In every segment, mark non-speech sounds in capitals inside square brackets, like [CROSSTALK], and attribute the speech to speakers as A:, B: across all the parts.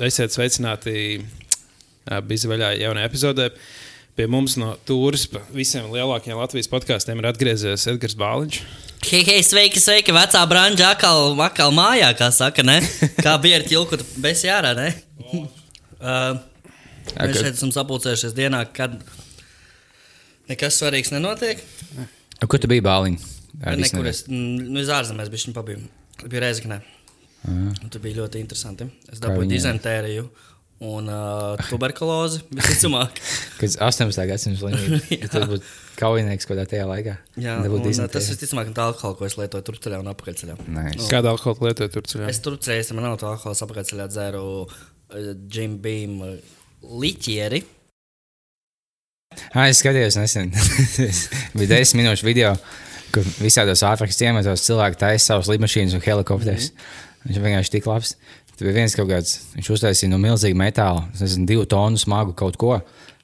A: esiet sveicināti Bizi vaļā jaunajā epizodē. Pie mums no Tūras pa visiem lielākajiem Latvijas podkāstiem ir atgriezies Edgars Bāliņš.
B: Hei, hei, sveiki, sveiki, vecā branža atkal, atkal mājā, kā saka, ne? [LAUGHS] Kā bija ar ķilku, bez jārā, ne? uh, mēs šeit esam sapulcējušies dienā, kad nekas svarīgs nenotiek.
C: Kur tu biji bāliņš?
B: Nekur es, nu, uz ārzemēs biju, viņa pabiju. Bija Reizeknē. Tur bija ļoti interesanti. Es dabūju dizentēriju un uh, tuberkulozi, [LAUGHS] visticamāk.
C: Kad 18. gadsimta slimība, [LAUGHS] tas būtu kaujinieks kaut kādā tajā laikā.
B: Jā, un, uh, tas visticamāk ir alkohols, ko es lietoju turceļā un apakaļceļā.
C: Nice.
A: Nu, Kādu alkoholu lietoju turceļā?
B: Es turceļā, man nav to alkohola apakaļceļā dzēru uh, Jim Beam uh, liķieri.
C: Ah, es skatījos nesen. [LAUGHS] bija 10 minūšu video, kur visādos Āfrikas ciematos cilvēki taisa savus lidmašīnas un helikopterus. Mm -hmm. Viņš vienkārši tik labs. Tur bija viens kaut kāds, viņš uztaisīja no milzīga metāla, nezinu, divu tonu smagu kaut ko,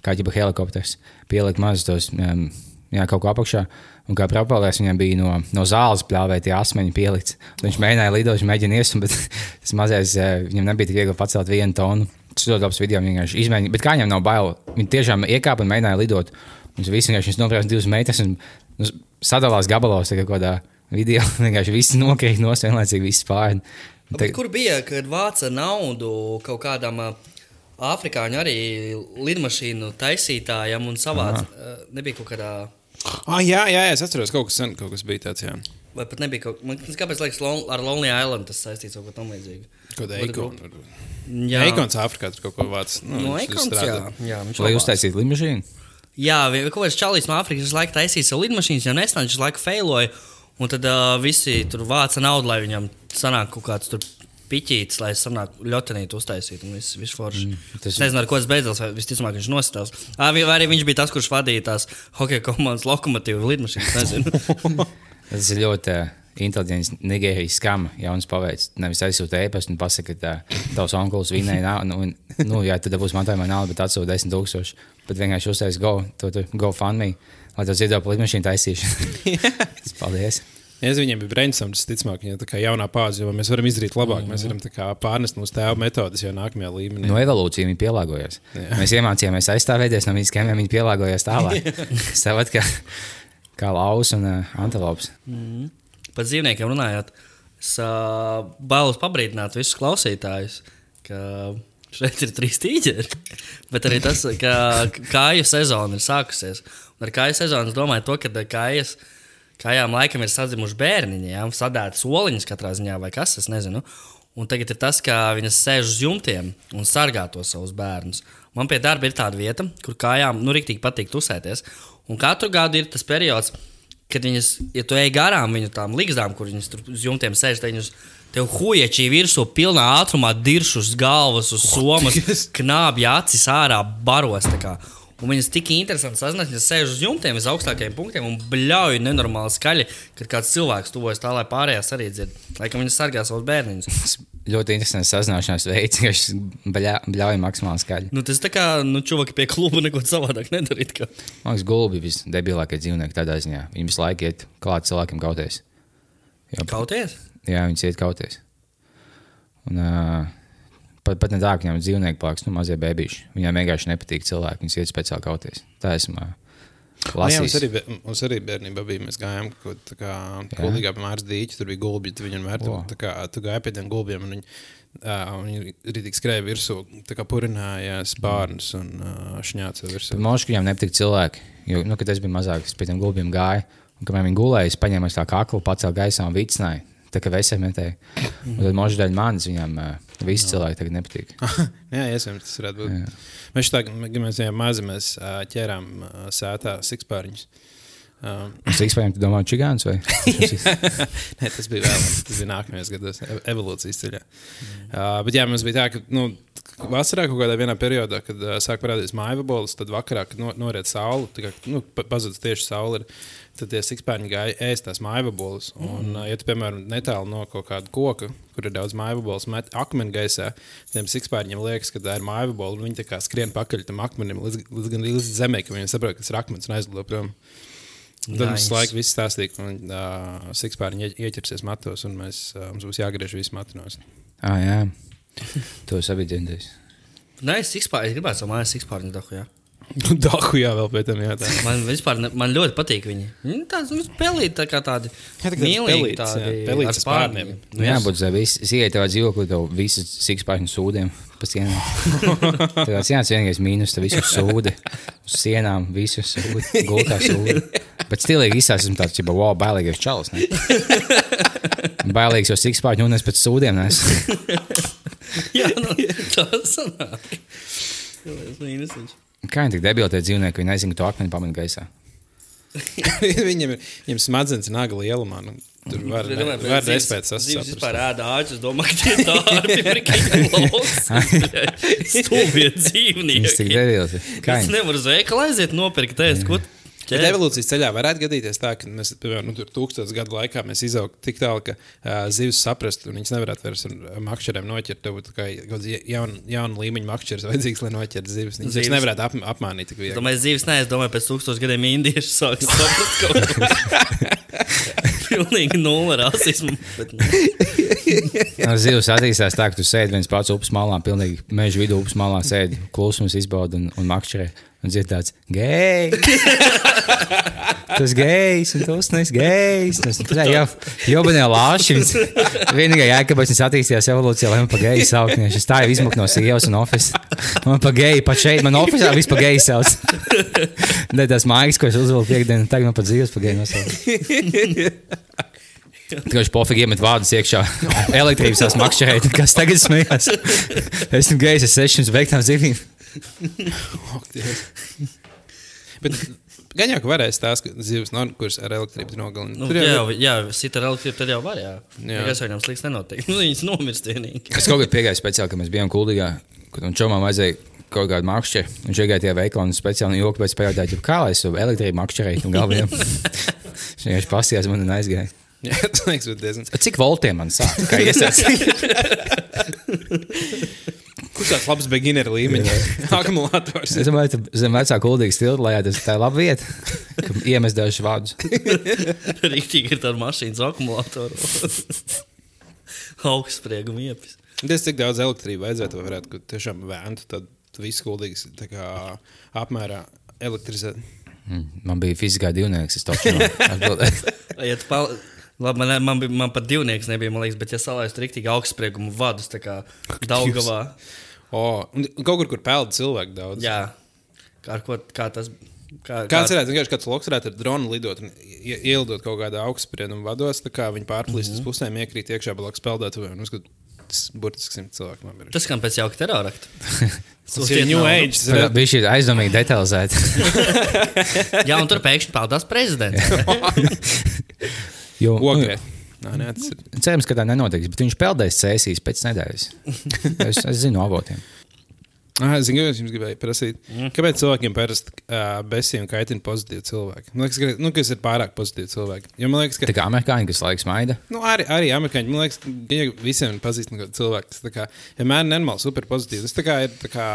C: kā ģipa helikopters. Pielikt mazus tos, um, jā, kaut ko apakšā. Un kā propelēs, viņam bija no, no zāles plāvēja tie asmeņi pielikts. Viņš mēģināja lidot, viņš mēģināja iesprūst, bet [LAUGHS] tas mazais, viņam nebija tik viegli pacelt vienu tonu. Tas ļoti labs video, viņš vienkārši izmēģināja. Bet kā viņam nav bail? Viņš tiešām iekāpa un mēģināja lidot. Viņš visi vienkārši nopirka divas meitas un nu, sadalās gabalos, kā kādā video. [LAUGHS] Vienkārši viss nokrīt no vienlaicīgi viss pāri.
B: Te... Kur bija, kad vāca naudu kaut kādam afrikāņu arī lidmašīnu taisītājam un savāds? Nebija kaut kādā.
A: Ah, jā, jā, jā, es atceros, kaut kas, sen, kaut kas bija tāds. Jā.
B: Vai pat nebija kaut kas, kāpēc liekas, lon, ar Lonely Island tas saistīts kaut ko tam līdzīgu?
A: Kaut kāda eikona. Jā, eikons Āfrikā tur kaut ko vāc.
B: Nu, no eikons, jā. jā
C: Vai uztaisīt lidmašīnu?
B: Jā, kaut kāds čalīs no Āfrikas visu laiku taisīja savu lidmašīnu, jau nesen viņš laiku failoja. Un tad uh, visi tur vāca naudu, lai viņam sanāk kaut kāds tur piķītis, lai sanāk ļotinīti uztaisīt. Un viss, viss forši. Mm, tas... Es nezinu, ar ko tas beidzās, vai visticamāk viņš nostājās. Vai arī viņš bija tas, kurš vadīja tās hokeja komandas lokomotīvu lidmašīnu. [LAUGHS]
C: tas ir ļoti inteliģents Nigērijas skama. Jauns paveids. Nevis aizsūta e-pastu un pasaka, ka uh, tavs onkulis vinēja naudu. Nu, nu, jā, tad būs mantojumā nauda, bet atsūta 10 tūkstoši. Bet vienkārši uztais go, to, to go fund me lai tas iedod lidmašīnu taisīšanu. [LAUGHS] Paldies!
A: Ja viņiem bija brainstorms, ticamāk, viņa ir jaunā pāze, jo mēs varam izdarīt labāk. Mm -hmm. Mēs varam pārnest mūsu tēva metodas jau nākamajā līmenī.
C: No evolūcijas viņi pielāgojās. Jā. Mēs iemācījāmies aizstāvēties no viņas schēmām, viņi pielāgojās tālāk. [LAUGHS] Savat, kā, kā laus un uh, antilops.
B: Mm -hmm. Par dzīvniekiem runājot, es uh, bailos pabrīdināt visus klausītājus, ka šeit ir trīs tīģeri. [LAUGHS] Bet arī tas, ka kāju sezona ir sākusies. Ar kāju sezonu es domāju, to, ka kājas, kājām laikam ir sadzimuši bērniņi, ja? sadēti soliņus katrā ziņā vai kas, es nezinu. Un tagad ir tas, ka viņas sēž uz jumtiem un sargā tos savus bērnus. Man pie darba ir tāda vieta, kur kājām nu, rīktīgi patīk tusēties. Un katru gadu ir tas periods, kad viņas, ja tu ej garām viņu tām līgzdām, kur viņas tur uz jumtiem sēž, tad viņas tev hujačī virsū pilnā ātrumā diršus galvas uz somas, knābja acis ārā baros. Un viņas tik interesanti sazināties, viņas sēž uz jumtiem, uz augstākajiem punktiem un bļauj nenormāli skaļi, kad kāds cilvēks tuvojas tā, lai pārējās arī dzird. Laikam viņas sargā savus bērniņus.
C: ļoti interesants sazināšanās veids, ka viņš bļauj maksimāli skaļi.
B: Nu, tas tā kā, nu, čuvaki pie kluba neko savādāk nedarīt. Ka...
C: Man liekas, gulbi visdebilākie dzīvnieki tādā ziņā. Viņi visu laiku iet klāt cilvēkiem kauties.
B: Jo, kauties?
C: Jā, viņi iet kauties. Un, uh, pat, pat ne tā, ka viņam ir dzīvnieki plāks, nu, mazie bērniši. Viņiem vienkārši nepatīk cilvēki, viņas iet speciāli kauties. Tā esmu.
A: Nu jā, mums arī, mums arī bērnībā bija. Mēs gājām kā gulbīgā pie Mārcis Dīķa. Tur bija gulbi, tu viņu vienmēr tā kā tu gāji pie tiem gulbiem. Viņi, uh, viņi rītīgi skrēja virsū, tā kā purinājās bērns un uh, šņāca virsū.
C: Moškā viņam nepatīk cilvēki. Jo, nu, kad es biju mazāks, pie tiem gulbiem gāju. Un, kamēr viņi gulēja, es paņēmu tā kaklu, pacēlu gaisā un vicināju. Tā kā veselmetēji. Un tad možda daļa manis viņam visi cilvēki tagad nepatīk. [LAUGHS]
A: jā, iespējams, tas varētu būt. Jā. Mēs tā, kad mēs bijām mazi, mēs ķērām sētā sikspārņus.
C: Um, Sikspārņiem tu domā čigāns vai? [LAUGHS]
A: Nē, tas bija vēl, tas bija nākamajos gados evolūcijas ceļā. Uh, bet jā, mums bija tā, ka, nu, vasarā kaut kādā vienā periodā, kad uh, sāk parādīties māju bolis, tad vakarā, kad no, noriet saule, tā kā, nu, pazudus tieši saule. Ir, tad tie sikspārņi gāja ēst tās maivabolas. Un, mm. ja tu, piemēram, netālu no kaut kāda koka, kur ir daudz maivabolas, met akmeni gaisā, tiem sikspārņiem liekas, ka tā ir maivabola. Viņi tā kā skrien pakaļ tam akmenim līdz, līdz, līdz, līdz zemē, ka viņi saprot, ka tas ir akmens un aizlido prom. Tad nice. mums laikam viss stāstīja, ka uh, sikspārņi ieķersies matos, un mēs, uh, mums būs jāgriež visi matos.
C: Ah, jā. [LAUGHS] To sabiedrināties.
B: Nē, es es gribētu savu mājas sikspārņu dahu, jā.
A: Dahu jā, vēl pēc tam jā. Tā. [LAUGHS]
B: Man vispār, ne, man ļoti patīk viņi. Viņi tāds, nu, pelīti tā kā tādi.
A: Jā, tā
B: mīlīgi tādi
A: pelītes
B: ar
A: spārniem.
B: Nu,
C: Jā,
B: jā,
C: būtu zvaigznes. Es ienāku tajā dzīvoklī, tev visas sikspārņu sūdiem pa sienām. Tas jā, tas vienīgais mīnus, tev visu sūdi. Uz sienām, visu sūdi, gultā sūdi. Bet stilīgi izsās, esmu tāds, ka, wow, bailīgais čalis. Ne? Bailīgs jau sikspārņu un es pēc sūdiem nesu. [LAUGHS]
B: jā nu, tas sanāk. Tas mīnusiņš.
C: Kā viņi tik debili tie dzīvnieki, viņi nezina, ka to akmeni pamanīt gaisā. [LAUGHS]
A: viņam ir viņam smadzenes naga lielumā. Nu, tur var,
B: Domāju,
A: var
B: dzīves-
A: nespēt
B: dzīves
A: sasprāst.
B: vispār ēda āķus, domāju, ka tie ir [LAUGHS] tādi pirkļi. [LAUGHS] Stulbie
C: Viņš tik
B: dzīvnieki.
C: debili.
B: Es
C: viņi?
B: nevaru uz veikalu aiziet nopirkt ēst, ko
A: Bet evolūcijas ceļā varētu gadīties tā, ka mēs piemēram, nu, tur tūkstotis gadu laikā mēs izaugtu tik tālu, ka uh, zivs saprastu, un viņas nevarētu vairs ar makšķerēm noķert. Tev būtu jauna, jauna līmeņa makšķers [LAUGHS] vajadzīgs, lai noķertu zivs. Viņas
B: Zivs.
A: nevarētu ap, apmānīt tik viegli.
B: domāju, dzīves nē, es domāju, pēc tūkstošiem gadiem indieši sāks saprast kaut ko. [LAUGHS] Pilnīgi nulle rasismu. Nu,
C: zivs attīstās tā, ka tu sēdi viens pats upes malā, pilnīgi meža vidū upes malā sēdi, klusums izbauda un, un makšķerē. Un dzird tāds gejs. Tas gejs, un tas nes gejs. Tas jau bija lāšs. Vienīgā jēga, kāpēc viņš attīstījās evolūcijā, lai man pa geju saukt. Viņš tā jau izmuka no sievas un oficiālā. Man pa geju, pat šeit, man oficiālā vispār geju sauc. Ne tās mājas, ko es uzvilku piekdienu, tagad man pat dzīves pa geju nosaukt. [LAUGHS] Tikai viņš pofīgi iemet vārdus iekšā. [LAUGHS] Elektrības tās makšķerēt, kas tagad smējās. [LAUGHS] Esmu gejs, es sešu uz veiktām zivīm.
A: Bet gan jau, ka varēs tās ka zivs, no, kuras ar elektrību nogalina.
B: nu,
A: Tur
B: jā,
A: jau
B: jā, sit ar elektrību, tad jau var, jā.
A: Jā.
B: Nekas viņam slikts nenotiek. Nu, viņas nomirst vienīgi.
C: Es kaut kādā pieejā speciāli, kad mēs bijām kuldīgā, kad un čomām vajadzēja kaut kādu makšķeri. Viņš iegāja tajā veikalā un speciāli joku pēc pajautāja, kā lai es to elektrību makšķerēju un galviem. [LAUGHS] Viņš vienkārši pasījās man un aizgāja.
A: Jā, tas liekas, būt diezgan.
C: Cik voltiem man sāk? Kā [LAUGHS] iesāc?
A: Kurš tāds labs beginner līmeņa [LAUGHS] akumulators?
C: Es domāju, ka zem vecā kuldīga stilta, lai tas tā ir laba vieta, ka iemest dažus vārdus.
B: Rīktīgi ir tāda mašīnas akumulātora. Augstsprieguma iepis.
A: Es cik daudz elektrības vajadzētu, lai varētu tiešām vēntu, tad viss kā apmērā elektrizēt.
C: Mm, Man bija fizikā divnieks, es to atbildēju. [LAUGHS]
B: Labi, man, man, bija, man pat divnieks nebija, man liekas, bet ja salaistu rīktīgi augstspriegumu vadus, tā kā Daugavā.
A: O, un kaut kur, kur peld cilvēku daudz.
B: Jā, kā, ar ko, kā tas. Kā,
A: Kāds varētu vienkārši kāds loks varētu ar dronu lidot un ie- ielidot kaut kādā augstspriedumu vados, tā kā viņi pārplīst uz pusēm, iekrīt iekšā blakus peldētuvē un uzskatīt, tas burtiski simt cilvēku nomirst.
B: Tas skan pēc jauka terorakta.
A: Tas ir New Age. tas
C: Bija šī aizdomīgi detalizēta. [LAUGHS]
B: Jā, un tur pēkšņi peldās prezidents. [LAUGHS]
C: Jo, nu,
A: Ogrē. Nā, nē, tas ir.
C: cerams, ka tā nenotiks, bet viņš peldēs cēsīs pēc nedēļas. Es, es zinu avotiem.
A: Ah, es es jums gribēju prasīt, kāpēc cilvēkiem parasti uh, besīm kaitina pozitīvi cilvēki? Man liekas, ka, nu, kas ir pārāk pozitīvi cilvēki. Jo man liekas, ka
C: Tā kā amerikāņi, kas laiks maida.
A: Nu, arī, arī amerikāņi. Man liekas, ka visiem ir pazīstami cilvēki, kas tā kā, vienmēr ir nenormāli, super pozitīvi. Tas tā kā ir tā kā,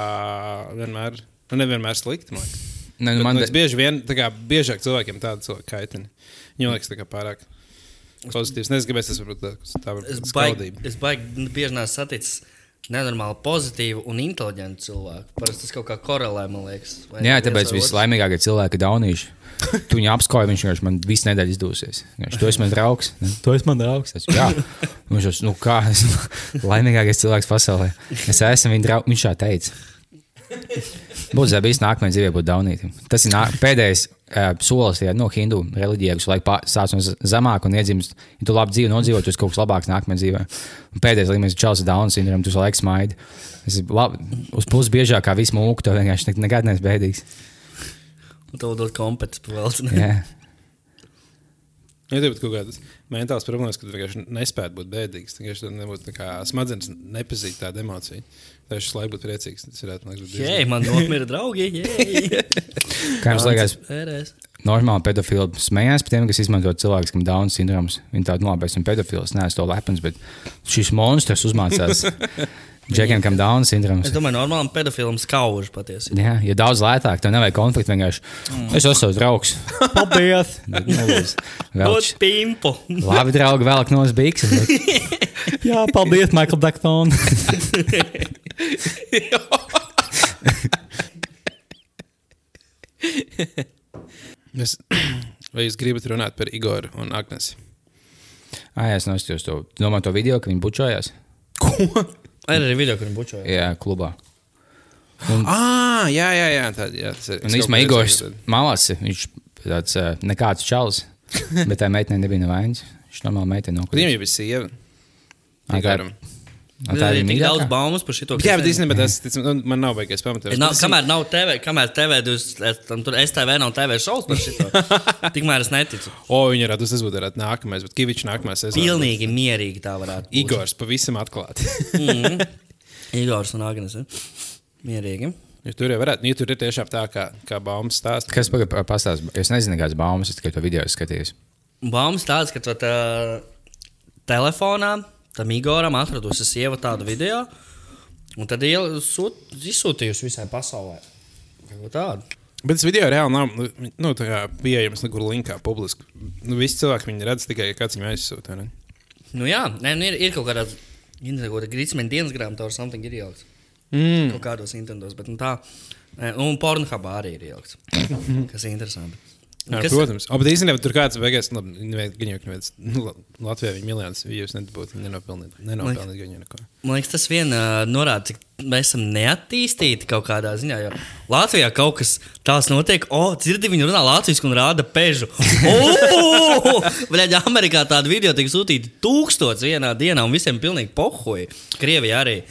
A: vienmēr, nu, nevienmēr slikti. Man liekas,
C: Ne, nu,
A: Bet,
C: man
A: liekas bieži vien, tā kā, biežāk cilvēkiem tādu cilvēku kaitina. Viņam liekas, tā kā pārāk pozitīvs. Nezinu, kāpēc tas tā, tā var būt
B: baigi,
A: skaudība.
B: es baigi bieži neesmu saticis nenormāli pozitīvu un inteliģentu cilvēku. Parasti tas kaut kā korelē, man liekas. Vai
C: Jā, tāpēc vislaimīgākie cilvēki ir daunīši. Tu viņu apskoji, viņš vienkārši man visu nedēļu izdosies. Viņš, tu esi mans draugs. Ne? Tu esi mans draugs. Es, jā, viņš ir nu, kā, esmu [LAUGHS] laimīgākais cilvēks pasaulē. Es esmu viņa draugs. Viņš tā teica. Būtu zabīs nākamajā dzīvē būt daunītam. Tas ir nā, pēdējais uh, solis tajā, no hindu reliģijā, kas laik sāc no zemāk un iedzimst. Ja tu labi dzīvo, nodzīvo, tu esi kaut kas labāks nākamajā dzīvē. Un pēdējais līmenis ir Čāls Dauns sindroms, tu visu laiku smaidi. Es labi, uz pusi biežāk kā visu mūku, to vienkārši ne- nekad neesmu bēdīgs.
B: Un tev dod kompetenci pavēlēt.
C: Jā.
A: Ja tev ir kaut kādas mentālas problēmas, ka tu vienkārši nespēji būt bēdīgs, tad vienkārši nebūtu tā kā smadzenes nepazīt tādu emociju. Tā ir šis laiks būt priecīgs. Tas varētu būt
B: Jē, man nomira draugi.
C: Kā jums liekas, normāli pedofili smējās par tiem, kas izmanto cilvēku, kam Dauna sindroms. Viņi tādu nopietnu pedofilu, neesmu to lepns, bet šis monstrs uzmācās [LAUGHS] Džekiem, kam Downs sindroms.
B: Es domāju, normālam pedofilam skauž patiesībā.
C: Jā, jo daudz lētāk, tev nevajag konfliktu vienkārši. Mm. Es esmu draugs. [LAUGHS] Paldies!
B: Dod pimpu.
C: Labi, draugi, vēl nos bikses. [LAUGHS] Jā, paldies, Michael Dakton. [LAUGHS]
A: Es, [CLEARS THROAT] vai jūs gribat runāt par Igoru un Agnesi?
C: Ah, jā, es nostājos to. Domāju, to video, ka viņi bučojās.
A: Ko?
B: Ir arī video, kur viņi bučoja.
C: Jā, klubā.
A: Ah, jā, jā, jā. Tā, jā tas ir.
C: Un īstenībā Igors malās, viņš tāds uh, nekāds čalis, [LAUGHS] bet tā meitene nebija nevainas. Viņš normāli meitene
A: Viņam
C: nokļuva.
A: jau bija sieva.
C: Tā-
A: Igoram.
C: Tā
B: Tā
C: ir
B: ir tik daudz baumas par šo.
A: Jā, bet īstenībā tas man nav beigas pamatojums.
B: Nav,
A: es-
B: kamēr nav TV, kamēr TV, jūs, tam tur STV nav TV šovs par šo. [LAUGHS] Tikmēr es neticu.
A: O, viņi varētu, tas būtu varētu nākamais, bet Kivičs nākamais sezonā.
B: Pilnīgi mierīgi tā varētu būt.
A: Igors pavisam atklāti. [LAUGHS]
B: Igors un Agnes. ja? Mierīgi.
A: jo tur jau varētu, nu, ja tur ir tiešām tā, kā, kā baumas stāsta.
C: Kas pagaidi pastāstīs? Es nezinu, kādas baumas, es tikai to video skatījos.
B: Baumas tādas, ka tu uh, telefonā tam Igoram atradusi sieva tādu video, un tad izsūtījusi visai pasaulē. Kaut Tādu.
A: Bet tas video reāli nav nu, tā kā pieejams nekur linkā publiski. Nu, visi cilvēki viņu redz tikai, ja kāds viņu aizsūta.
B: Nu jā, nē, nu ir, ir kaut kādā grīzmeņa dienas grāmatā vai something ir ielikts.
A: Mm.
B: Kaut kādos intendos, bet nu, tā. nē, Un Pornhubā arī ir ielikts. [LAUGHS] Kas ir interesanti.
A: Jā,
B: Kas-
A: protams, o, bet īstenībā tur kāds beigās, nu, gan jau neviens, nu, La- Latvijā viņa miljonus views nedabūtu, nenopelnīt, nenopelnīt jau neko.
B: Man liekas, tas vien uh, norāda, cik mēs esam neattīstīti kaut kādā ziņā. Jo Latvijā kaut kas tāds notiek, o, oh, dzirdi, viņi runā latviešu un rāda pežu. [LAUGHS] Vaļā, Amerikā tāda video tiek sūtīta tūkstots vienā dienā, un visiem pilnīgi pohoja. Krievijā arī.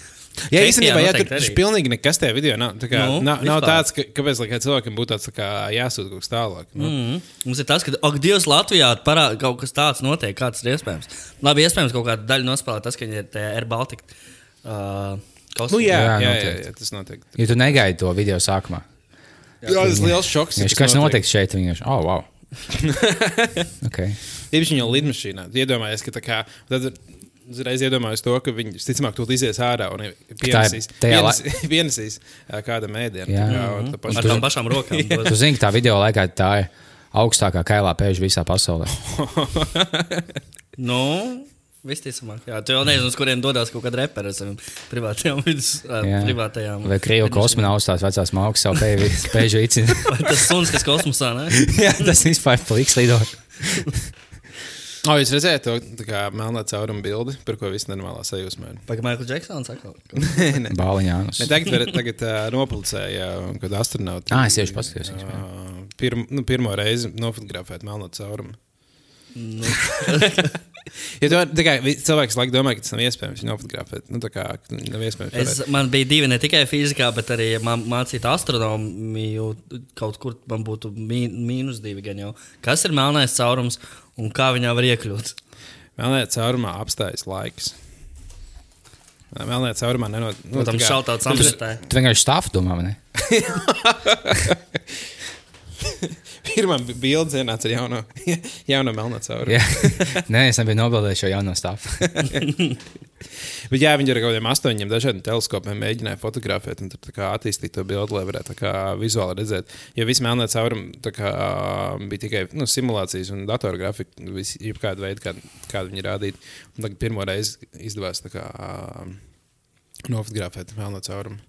A: Jā, īstenībā, jā, tur
B: arī.
A: pilnīgi nekas tajā video nav. Tā kā,
B: Nu,
A: nav, nav tāds, ka, kāpēc lai cilvēkam būtu tāds tā kā jāsūta kaut kas tālāk. Nu.
B: Mm. Mums ir tas, ka, ak, Dievs, Latvijā parāda kaut kas tāds notiek, kāds ir iespējams. Labi, iespējams, kaut kāda daļa nospēlē tas, ka viņi ir tie Air Baltica. Uh,
A: Nu, jā,
C: Jā,
A: jā, jā, jā, jā, tas notiek.
C: Ja tu negaidi to video sākumā,
A: Jā, tas ir liels šoks. ja
C: kas
A: notiek.
C: notiks šeit, viņš oh, wow. [LAUGHS] okay.
A: Tieši viņa lidmašīnā. Iedomājies, ka tā kā. Tad uzreiz iedomājos to, ka viņi visticamāk tur izies ārā un pienesīs, [LAUGHS] pienesīs ā, kādam ēdienam.
C: Jā.
A: tā kā, un tā
B: Ar tām pašām rokām. [LAUGHS]
C: Tu zini, tā video laikā tā ir augstākā kailā pēža visā pasaulē. [LAUGHS]
B: Nu, visticamāk, jā. Tu jau nezini, uz kuriem dodas kaut kāda repera ar saviem privātajām
C: Jā.
B: privātajām.
C: Vai krievu kosmonauts tās vecās mākslas savu pēju- pēžu vicina.
B: Vai tas suns, kas kosmosā, ne?
C: Jā, tas vispār pliks lidot.
A: O, jūs redzējāt to tā kā melnā cauruma bildi, par ko viss normālā sajūsmā ir.
B: Pagaidām, Maikls Džeksons atkal. [LAUGHS]
C: Bāliņānus.
A: Ne, tagad var- tagad uh, nopublicēja, kad astronauti.
C: Ā, es tieši paskatījos,
A: ā, Pirm, nu, pirmo reizi nofotografēt melno caurumu.
B: Nu, [LAUGHS]
A: Ja tā kā, cilvēks laikam domā, ka tas nav iespējams viņu nofotografēt. Nu, kā nav iespējams.
B: es, man bija divi ne tikai fizikā, bet arī man mācīt astronomiju. Kaut kur man būtu mī, mīnus divi gan jau. Kas ir melnais caurums un kā viņā var iekļūt?
A: Melnajā caurumā apstājas laiks. Melnajā caurumā nenot. Nu,
B: Tam
A: tā kā-
B: šautauts amatē.
C: Tu vienkārši stāv domā, ne? [LAUGHS]
A: Pirmā bilde ienāca ar jauno, [LAUGHS] jauno melno caurumu.
C: Nē, es nebiju nobildējis šo jauno stāvu. [LAUGHS]
A: Bet jā, viņi ar kaut kādiem astoņiem dažādiem teleskopiem mēģināja fotografēt un kā attīstīt to bildi, lai varētu kā vizuāli redzēt. Jo viss melnē caurumi tā kā, bija tikai nu, simulācijas un datorgrafika, jebkāda veida, kā, kāda viņi rādīja. Un tagad pirmo reizi izdevās kā, nofotografēt melnē caurumu.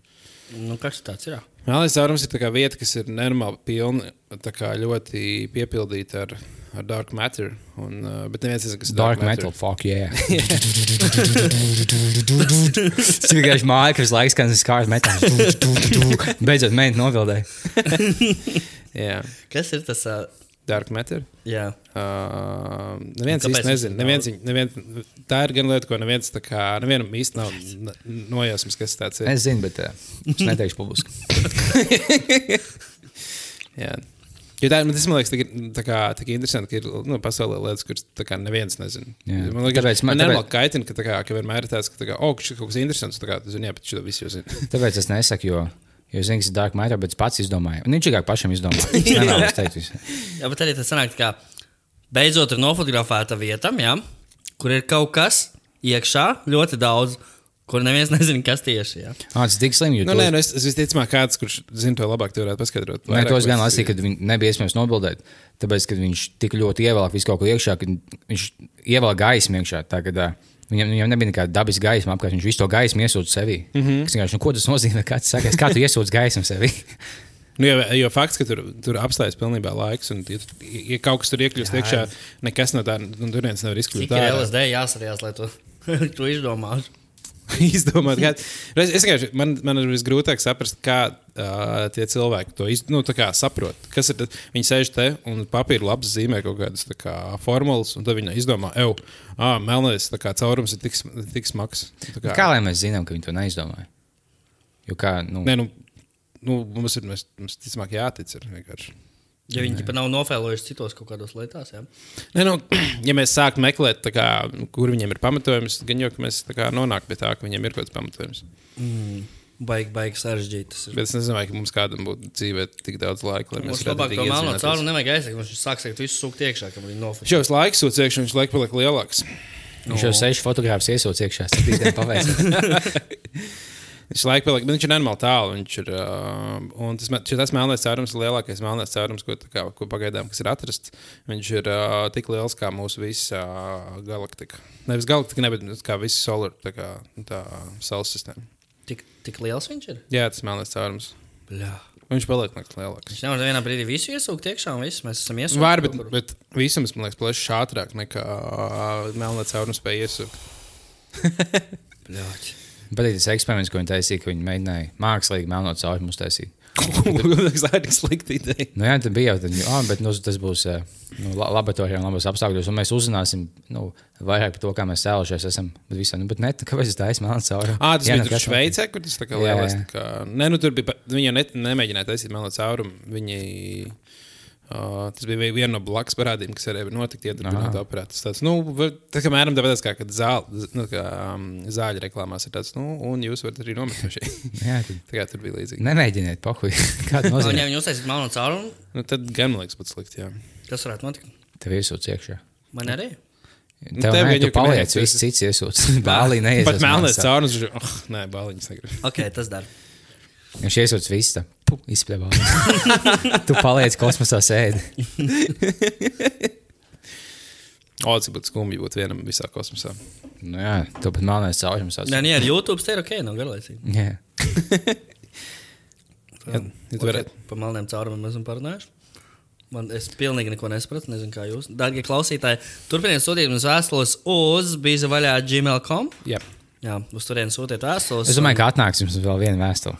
B: Nu, kas tas ir?
A: Melnais caurums ir vieta, kas ir nenormāli pilna, tā kā ļoti piepildīta ar, ar dark matter. Un, uh, bet neviens nezina, kas ir
C: Dark metal, fuck yeah. [LAUGHS] Tas vienkārši māja, kas laiks, kad es skāru metālu. [LAUGHS] Beidzot, mēģināt novildēt. [LAUGHS]
B: Kas ir tas? ā,
A: dark matter.
B: Jā,
A: Uh, neviens īsti nezina. Neviens, neviens, tā ir gan lieta, ko neviens, tā kā, nevienam īsti nav nojausmas, kas tas ir.
C: Es zinu, bet uh, es neteikšu publiski.
A: Jā. Jo tā, man tas man liekas, tik, tā kā, tik interesanti, ka ir nu, pasaulē lietas, kuras tā kā neviens nezina.
C: Jā.
A: Man liekas,
C: Tāpēc man-
A: man
C: tāpēc-
A: kaitina, ka, tā kā, ka vienmēr ir tāds, ka, tā kā, oh, šis kaut kas interesants, tā kā, tu zini, jā, bet šo visu jau zini. [LAUGHS]
C: Tāpēc es nesaku, jo, jo zinu, kas ir Dark Matter, bet es pats izdomāju. Un viņš tikai pašam izdomāja. [LAUGHS] Nevēlos teikt visu.
B: Jā, bet arī tas sanāk, ka beidzot ir nofotografēta vieta, jā, kur ir kaut kas iekšā, ļoti daudz. Kur neviens [LAUGHS] nezina, kas tieši ir.
C: Ah, tas ir tik jo
A: Nu, nē, nu, es, es visticamāk, kāds, kurš zina to labāk, tu varētu paskaidrot.
C: Nē, tos gan lasīju, kad viņi nebija iespējams nobildēt. Tāpēc, kad viņš tik ļoti ievēlēja visu kaut ko iekšā, kad viņš ievēlēja gaismu iekšā. Tagad, uh, viņam, viņam nebija nekāda dabiska gaisma apkārt. Viņš visu to gaismu iesūdz sevī. Mm
A: Mhm.
C: -hmm. vienkārši, nu, ko tas nozīmē? Kā, tas sakās, kā tu iesūdz gaismu sevī? [LAUGHS]
A: Nu, jo, jo fakts, ka tur, tur apstājas pilnībā laiks, un, ja, tu- ja kaut kas tur iekļūst iekšā, nekas no tā, nu, tur viens nevar izkļūt.
B: Cik ir LSD jāsarījās, lai to, [LAUGHS] to izdomātu? [LAUGHS]
A: izdomāt. Kā, es, vienkārši- man, man ir visgrūtāk saprast, kā uh, tie cilvēki to iz, nu, saprot. Kas ir tas? Viņi sēž te un papīra labs zīmē kaut kādas tā kā, formulas, un tad viņi izdomā, ej, ah, melnais tā kā caurums ir tik, tik smags. Tā
C: Kā, kā lai mēs zinām, ka viņi to neizdomāja? Jo kā, nu,
A: Nē, nu, nu, mums ir, mēs, mums ticamāk jātic. Ir, vienkārši.
B: Ja viņi pat nav nofēlojuši citos kaut kādos lietās, jā.
A: Nē, nu, [CLEARS THROAT] ja mēs sākam meklēt, tā kā, nu, kur viņiem ir pamatojums, gan jau ka mēs tā kā nonākam pie tā, ka viņiem ir kaut kāds pamatojums.
B: Baigi, baigi sarežģīti. tas ir.
A: Bet es nezinu, ka mums kādam būtu dzīvē tik daudz laika, lai mēs
B: labāk to melno
A: iedzinātos.
B: cauru nevajag aizsakt. Viņš sāks teikt, visu sūkt iekšā, ka viņi nofēlojuši.
A: Šos laikus sūdz iekšā, viņš laika paliek lielāks.
C: viņš jau seši fotogrāfus iesūdz iekšā. Tas bija paveicis.
A: Viņš laika paliek, bet viņš ir nenormāli tālu. Viņš ir, uh, un tas, tas melnais caurums ir lielākais melnais caurums, ko, kā, ko pagaidām kas ir atrasts. Viņš ir uh, tik liels kā mūsu visa uh, galaktika. Nevis galaktika, ne, bet kā visa solar, tā kā tā saules sistēma.
B: Tik, tik liels viņš ir.
A: Jā, tas melnais caurums.
B: Bļā.
A: Viņš paliek liekas, lielāks.
B: Viņš nevar vienā brīdī visu iesūkt iekšā, un viss mēs esam iesūkuši.
A: Var, bet, bet visums, man liekas, plešs ātrāk nekā uh, melnais caurums spēja iesūkt. [LAUGHS]
B: Bļāķi.
C: Patīk tas eksperiments, ko viņi taisīja, ka viņi mēģināja mākslīgi melnot caurumu uztaisīt. [LAUGHS]
A: Tas ir slikti.
C: Nu, jā, tad bija jau tā, oh, bet nu, tas būs eh, nu, la- laboratorijā labos apstākļos, un mēs uzzināsim nu, vairāk par to, kā mēs cēlušies. Esam, bet, visā, nu, bet ne, kāpēc tas taisīs melnot caurumu?
A: Ah, tas
C: Jā,
A: bija
C: nu,
A: tur Šveicē, kur tas tā kā tā Kā, nē, nu tur bija. Viņi jau ne, nemēģināja taisīt melno caurumu. Viņi, uh, tas bija vi- viena no blakus parādībām, kas arī notika iedarbināt aparātu. Tas tāds, nu, tā kā mēram tāpēc, kā, kad zāle, nu, kā, um, zāļu reklāmās ir tāds, nu, un jūs varat arī nomet no šī.
C: Jā, tad
A: tā kā tur bija līdzīgi.
C: nemēģiniet, pohuj. [LAUGHS] Kāda
B: Nu, ja
C: nozīme?
B: viņi uztaisīs melnu caurumu,
A: Nu, tad gan man liekas, pats slikti. Jā.
B: kas varētu notikt?
C: Tev iesūdz iekšā.
B: Man arī.
C: Tev,
A: tev
C: tev
A: jau,
C: paliec, viss cits iesūdz. [LAUGHS] Bālī neies.
A: Pat melnais caurums, oh, nē, bāliņas negrib.
B: Ok, tas dara.
C: Viņš iesūdz visu. Izspļāvā. [LAUGHS] tu paliec kosmosā sēdi.
A: O, cik būtu skumji būt vienam visā kosmosā.
C: Nu, jā, tu pat melnais caurums.
B: Nē, nē, ar YouTube te ir ok, nav garlaicīgi.
C: Jā. [LAUGHS]
A: Ja, ja tu varētu.
B: Par melniem caurumiem esam parunājuši. Man, es pilnīgi neko nesapratu. Nezinu, kā jūs. Darbie klausītāji, turpiniet sūtīt mums vēstules uz bija vaļā gmail.com.
A: Jā.
B: Jā, uz turienes sūtiet vēstules.
C: Es domāju, ka atnāks jums vēl viena vēstule.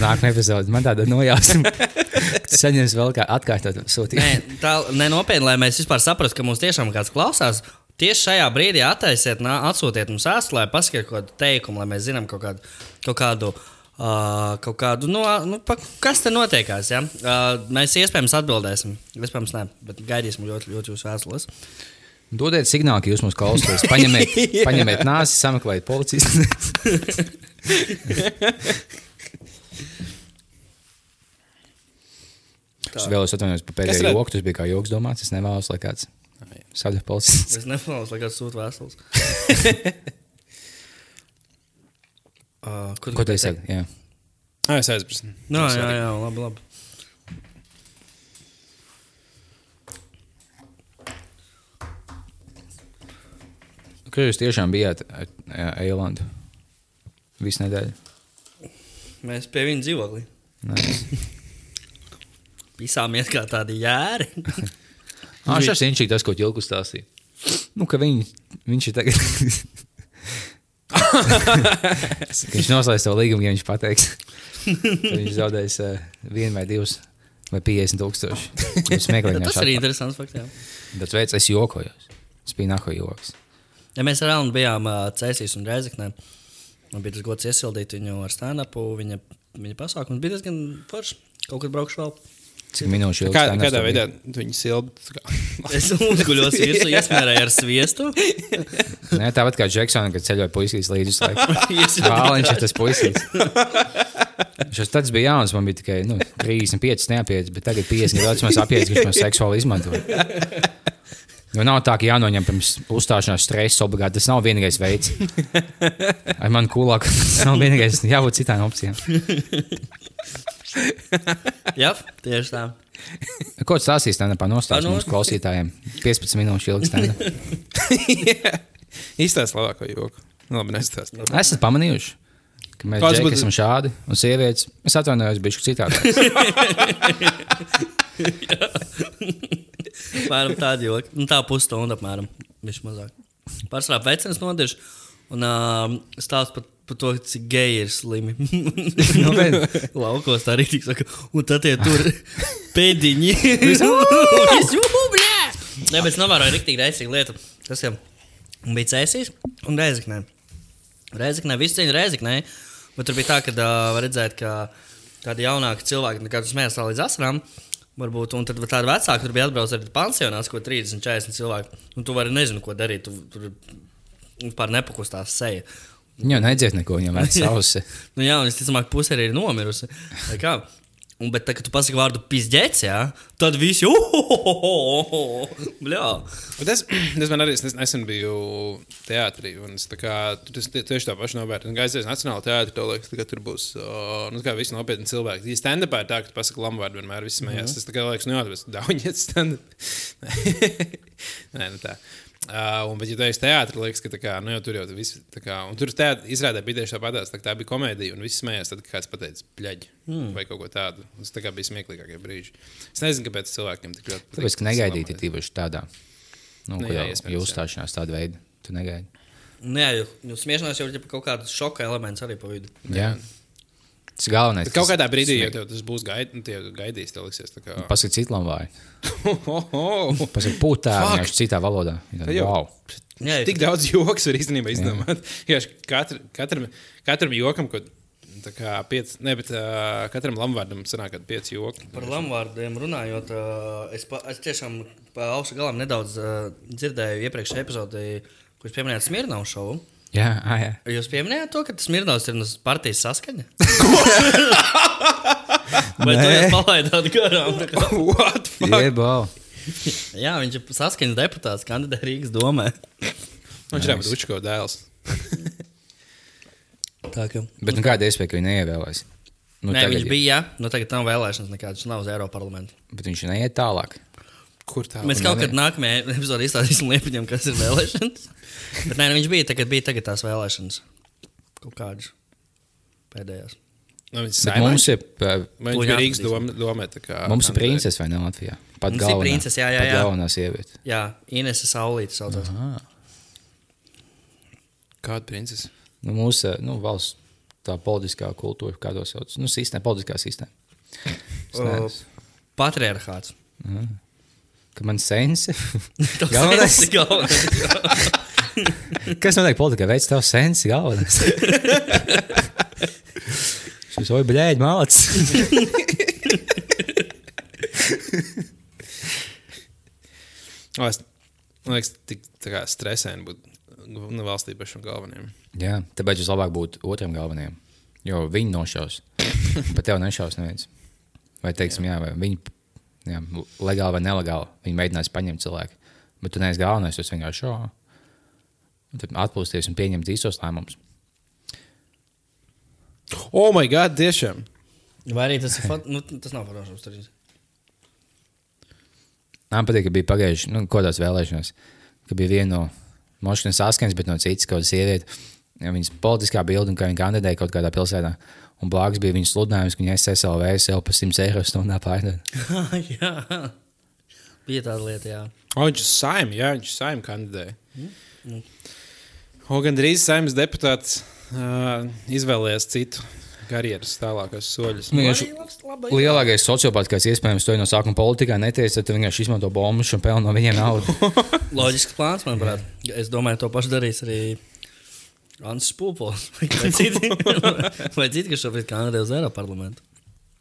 C: Nākamā [LAUGHS] epizode. Man tāda nojausim. Tu saņems vēl kā atkārtot sūtījumu.
B: Nē, tā ne nopietni, lai mēs vispār saprastu, ka mums tiešām kāds klausās. Tieši šajā brīdī attaisiet, nā, atsūtiet mums vēstuli, pasakiet kaut kādu teikumu, lai mēs zinām kaut kādu. Kaut kādu Uh, kaut kādu, nu, nu, pa, kas te notiekās? Ja? Uh, mēs iespējams atbildēsim. Iespējams, nē, bet gaidīsim ļoti, ļoti jūsu vēstules.
C: Dodiet signālu, ka jūs mūs klausāties. Paņemiet, [LAUGHS] paņemiet nāsi, sameklējiet policistu. [LAUGHS] Es vēlos atvainoties par pēdējo
A: redz?
C: joku. Tas bija kā joks domāts. Es nevēlos, lai kāds sadaļas policists.
B: Es nevēlos, lai kāds sūta vēstules. uh, [LAUGHS] kur
C: Ko tu saki? Jā.
A: Ah, es aizmirsu.
B: Jā, jā, jā, labi. labi.
C: Kur jūs tiešām bijāt Eilandā? Visu nedēļu.
B: Mēs pie viņa dzīvoklī. [LAUGHS] Pisāmies kā tādi jēri.
C: Ah, šis ir viņš, tas, ko Čilku stāstīja. Nu, ka viņi, viņš ir tagad. [LAUGHS] Viņš noslēdz to līgumu, ja viņš pateiks. viņš zaudēs uh, vienu vai divus vai 50 tūkstoši. [LAUGHS] Tas
B: arī ir interesants fakts.
C: Tas veids, es jokojos. Tas bija naho joks.
B: Ja mēs ar Alnu bijām uh, Cēsīs un Reizeknē, man bija tas gods iesildīt viņu ar stand-upu. Viņa, viņa pasākums bija diezgan foršs. Kaut kad braukšu vēl.
C: Cik minūšu
A: kādā
C: tev bija?
A: veidā viņi silda? [LAUGHS]
B: Es uzguļos visu, iesmērēju ar sviestu. [LAUGHS]
C: Nē, tāpat kā Džeksona, kad ceļoja puisis līdzi uz laiku. [LAUGHS]
B: Yes,
C: Vāliņš ir tas puisis. Šis tāds bija jauns, man bija tikai nu, 35, neapiet, bet tagad 50 gadu vecumā apiet, ka viņš man seksuāli izmantoja. Jo nav tā, ka jānoņem pirms uzstāšanās stresa obligāti. Tas nav vienīgais veids. Ar mani kūlāk, [LAUGHS] tas nav vienīgais. Jābūt citām opcijām.
B: Jā, tieši tā.
C: Ko tu stāstīsi tam par
B: Pa,
C: nostāstu
B: nu-
C: mūsu klausītājiem? 15 minūšu ilgs [LAUGHS] tam.
A: Izstāst labāko joku. Nu, Labi, nestāst.
C: Esat pamanījuši, ka mēs
A: Kāds
C: džeki
A: būtu-
C: esam šādi, un sievietes. Es atvainojos, bijuši citādi. [LAUGHS] [LAUGHS]
B: Apmēram tāda joka. Nu, tā pusstunda apmēram. Viņš mazāk. Pārsvarā vecens nodeļš un uh, stāsta par, par to, cik geji ir slimi. [LAUGHS]
C: Nu,
B: Laukos tā arī tik saka. Un tad tie tur [LAUGHS] pēdiņi. Nē, bet es novēroju riktīgi reizīgi lietu. Tas jau bija cēsīs un reizeknē. Reizeknē, visu cieņu reizeknē. Bet tur bija tā, ka uh, redzēt, ka tādi jaunāki cilvēki, nekad smējās tā līdz asarām, varbūt, un tad tādi vecāki tur bija atbraucis arī pansionāts, ko 30, 40 cilvēki. Un tu vari nezinu, ko darīt. Tu, tur vispār nepakustās seja.
C: Viņam nedzird neko, viņam vajag [LAUGHS] sausi.
B: Nu, jā, un es ka puse arī ir nomirusi. Un, bet, tā, kad tu pasaki vārdu pizdzēts, jā, tad visi.
A: Bet Es, es man arī es nesen biju teātrī, un es kā, tie- tieši tā pašu novērtēju. Gaizies Nacionālajā teātrī, to liekas, ka tur būs nu, visi nopietni cilvēki. Ja stand-upā ir tā, ka tu pasaki lamvārdu vienmēr, visi smējās. Tas tā kā liekas, nu jā, tas daudziet stand-up. [LAUGHS] Nē, nu tā. Uh, un, bet, ja tu esi teātrī, liekas, ka tā kā, nu, jau tur jau viss tā kā, un tur teātrī izrādē bija tieši tāpatās, tā, tā bija komēdija, un viss smējās, tad kāds pateica, pļaģi, mm. vai kaut ko tādu. Tas tā kā bija smieklīgākie brīži. Es nezinu, kāpēc cilvēkiem tik ļoti.
C: Tāpēc, ka negaidīti ir tīpaši tādā. Nu,
A: Nu, jā,
C: jau
A: jā.
C: uzstāšanās tāda veida. Tu negaidi.
B: Nē, jau, jau smiešanās jau ir kaut kāds šoka elements arī pa vidu.
C: Jā. Tas ir galvenais.
A: Bet kaut kādā brīdī, ja tev tas būs gaid, nu, tie gaidīs, tev liksies kā.
C: Pasaka citam vārdu.
A: Ohoho!
C: Pasaka pūtā, vienkārši citā valodā.
A: Jau-
C: Wow.
B: Jā,
A: Tik daudz joks var īstenībā izdomāt. Katru, katram, katram jokam, ko kā pieci, ne, bet uh, katram lamvārdam sanāk, kad pieci joki.
B: Par lamuvārdiem runājot, uh, es, pa, es tiešām pa ausu galam nedaudz uh, dzirdēju iepriekšējā epizodē, kur jūs pieminējāt Smirnovu šovu.
C: Jā, ah, jā.
B: Jūs pieminējāt to, ka tas Smirnovs ir no partijas saskaņa? [LAUGHS] Vai to jūs palaidāt garām? [LAUGHS]
A: What? Fuck?
C: Jebo.
B: Jā, viņš ir saskaņas deputāts, kandidē Rīgas domē.
A: Viņš ir būs Učko dēls.
B: Tā kā.
C: Bet nu, kāda iespēja, ka viņi neievēlēs? Nu,
B: Nē,
C: tagad
B: viņš
C: jau-
B: bija, jā, nu tagad nav vēlēšanas nekādas, viņš nav uz Eiropas parlamentu.
C: Bet viņš neiet tālāk.
A: Kur tā?
B: Mēs kaut kad nākamajā epizodē izstāstīsim Liepiņam, kas ir vēlēšanas. [LAUGHS] Bet nē, nu viņš bija tagad, bija tagad tās vēlēšanas. Kaut kādas pēdējās.
A: Nu,
C: mums ir,
A: bija Rīgas doma, domē, kā.
C: mums ir princese vai ne Latvijā? Pat
B: Mums ir
C: galvenā,
B: princese, jā, jā,
C: pat
B: jā.
C: galvenā sieviete.
B: Jā, Inese Saulīte saucās.
A: Kāda princese?
C: Nu, mūsu nu, valsts tā politiskā kultūra, kā to sauc, nu, sistēma, politiskā sistēma.
B: Patriarchāts.
C: Ka man sensi. [LAUGHS]
B: Tas
C: Galvenais.
B: ir galvenais. [LAUGHS]
C: Kas notiek politikā? Veids tev sensi galvenais. [LAUGHS] Šis oi, bļēģi, māc.
A: O, es, man liekas, tik stresaini būt nu, valstī pašam galvenajam.
C: Jā, tāpēc es labāk būtu otram galvenajam. Jo viņi nošaus. Bet tev nešaus neviens. Vai teiksim, jā, vai viņi jā, legāli vai nelegāli. Viņi mēģinās paņemt cilvēku. Bet tu neesi galvenais, esi vienkārši šo. Tad atpūsties un pieņemt īstos lēmumus.
A: Oh, my God, tiešām!
B: Vai arī tas ir fot... nu, tas nav foršs tur.
C: Man patīk, ka bija pagājuši, nu, kodās vēlēšanās, ka bija viena no mašīnas saskaņas, bet no citas kaut kāda sieviete. Ja viņas politiskā bilde, un kā viņa kandidēja kaut kādā pilsētā. Un blakus bija viņas sludinājums, ka viņa SSLV sev par 100 eiro stundā pārdod. [LAUGHS]
B: jā, bija tāda lieta, jā.
A: O, viņš ir saimnieks, jā, viņš ir saimnieks kandidēja. O, gan drīz saimnes deputāts uh, izvēlējās citu karjeras tālākos soļus.
C: Vienkārši lielākais sociopāts, kāds iespējams to no sākuma politikā neteica, tad vienkārši izmanto bombas un pelna no viņiem naudu. [LAUGHS] [LAUGHS]
B: Loģisks plāns, manuprāt. Es domāju, to pašu darīs arī Ansis [LAUGHS] Pūpols. Vai citi, vai citi kas šobrīd kandidē uz Eiropas parlamentu.